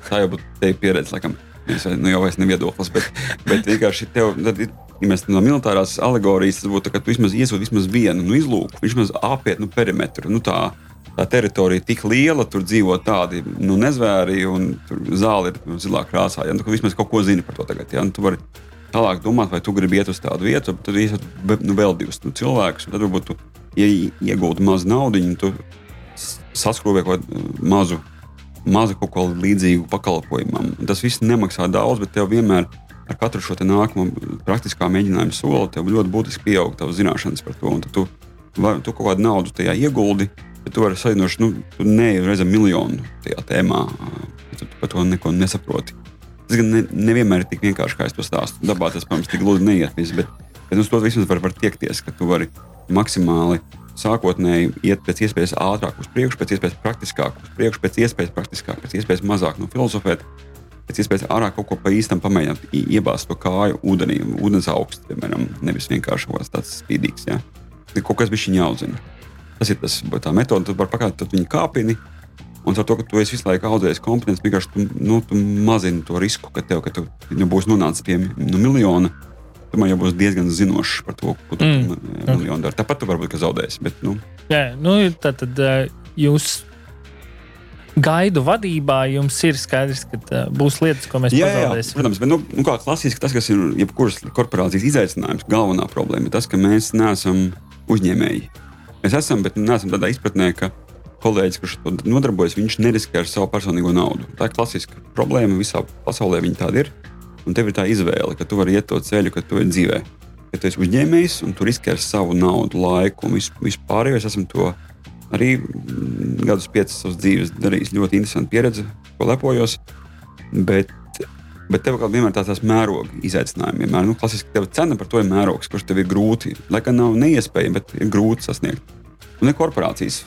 tā jau būtu te pieredze, laikam. Es nu, jau vairs neviedoklis, bet, bet vienkārši tev, tad, ja mēs no militārās alegorijas, tas būtu, ka tu vismaz iesūti vismaz vienu nu, izlūku, vismaz apiet nu, perimetru. Nu, tā, tā teritorija tik liela, tur dzīvo tādi nu, nezvēri, un zāle ir zilā krāsā. Ja, nu, vismaz kaut ko zini par to tagad. Ja, nu, tu vari tālāk domāt, vai tu gribi iet uz tādu vietu, tad ir nu, vēl divus nu, cilvēkus. Tad varbūt tu ja iegūti mazu naudu, tu saskrūvē kaut kādu mazu. Mazu kaut ko līdzīgu pakalpojumam. Tas viss nemaksā daudz, bet tev vienmēr ar katru šo nākamo praktiskā mēģinājuma soli ļoti būtiski pieaug tavas zināšanas par to. Tu, vai, tu kaut kādu naudu tajā ieguldi, Bet tu vari salīdzināt, nu, tu neej reizē miljonu tajā tēmā, tu par to neko nesaproti. Tas gan ne, nevienmēr ir tik vienkārši, kā es to stāstu. Dabā tas, protams, tik gluži neiet viss, bet, bet uz to vismaz var, var tiekties, ka tu vari maksimāli sākotnēji iet pēc iespējas ātrāk uz priekšu, pēc iespējas praktiskāk uz priekšu, pēc iespējas praktiskāk, pēc iespējas mazāk no filozofēt, pēc iespējas ārāk kaut ko pa īstam pamēģināt, iebāzt to kāju ūdenī, ūdens augstu, piemēram, nevis vienkārši kaut kas tāds spīdīgs. Ja? Kaut kas bija jāuzzina. Tas ir tas, tā metode, tad var pakāpēt viņa kāpini. Un ar to, ka tu esi visu laiku audzējis kompetenci, vienkārši tu, nu, tu mazini to risku, ka tev, ka tu nu, būsi nonācis pie nu, miljona. Tu man jau būsi diezgan zinošs par to, ko tu mm. miljonu dari. Tāpat tu varbūt zaudēsi. Bet, nu. Jā, nu, tad, tad jūs gaidu vadībā jums ir skaidrs, ka uh, būs lietas, ko mēs pazaudēsim. Jā, protams, bet nu, nu, kā klasiski tas, kas ir jebkuras korporācijas izaicinājums, galvenā problēma ir tas, ka mēs neesam uzņēmēji. Mēs esam, bet neesam tādā izpratnē, ka kolēģis, kurš to nodarbojas, viņš neriskē ar savu personīgo naudu. Tā ir klasiska problēma visā pasaulē, viņa tāda ir. Un tev ir tā izvēle, ka tu vari iet to ceļu, ka tu esi dzīvē. Ja tu esi uzņēmējs un tu riskē ar savu naudu, laiku un vispār, es esmu to arī gadus piecus savas dzīves darījis. Ļoti interesanti pieredze, ko lepojos. Bet, bet tev vienmēr tāds mēroga izaicinājumi. Vienmēr, nu, klasiski tev cena par to ir mērogs, kurš tev ir grūti, lai gan nav neiespējami, bet ir grūti sasniegt. Un ir korporācijas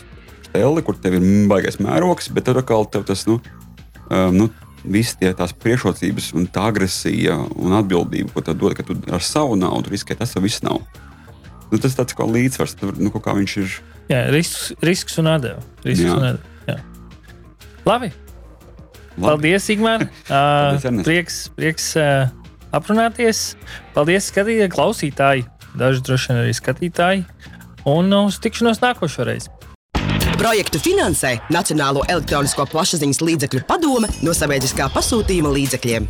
stēle, kur tev ir baigais mērogs, bet tad atkal tev tas, nu, um, nu visas tie tās priekšrocības un tā agresija un atbildība, ko tev dod, ka tu ar savu naudu riskē, tas tev viss nav. Nu, tas tāds kā līdzsvars, nu, kā viņš ir. Jā, risks, risks un atdeva. Risks Jā. un atdeva. Jā. Labi. Labi. Paldies, Igmār. Paldies, uh, prieks, prieks uh, aprunāties. Paldies, skatītāji, klausītāji. Daži droši vien arī skatītāji. Un uz tikšanos nākošo reizi. Projektu finansē Nacionālo elektronisko plašsaziņas līdzekļu padome no sabiedriskā pasūtījuma līdzekļiem.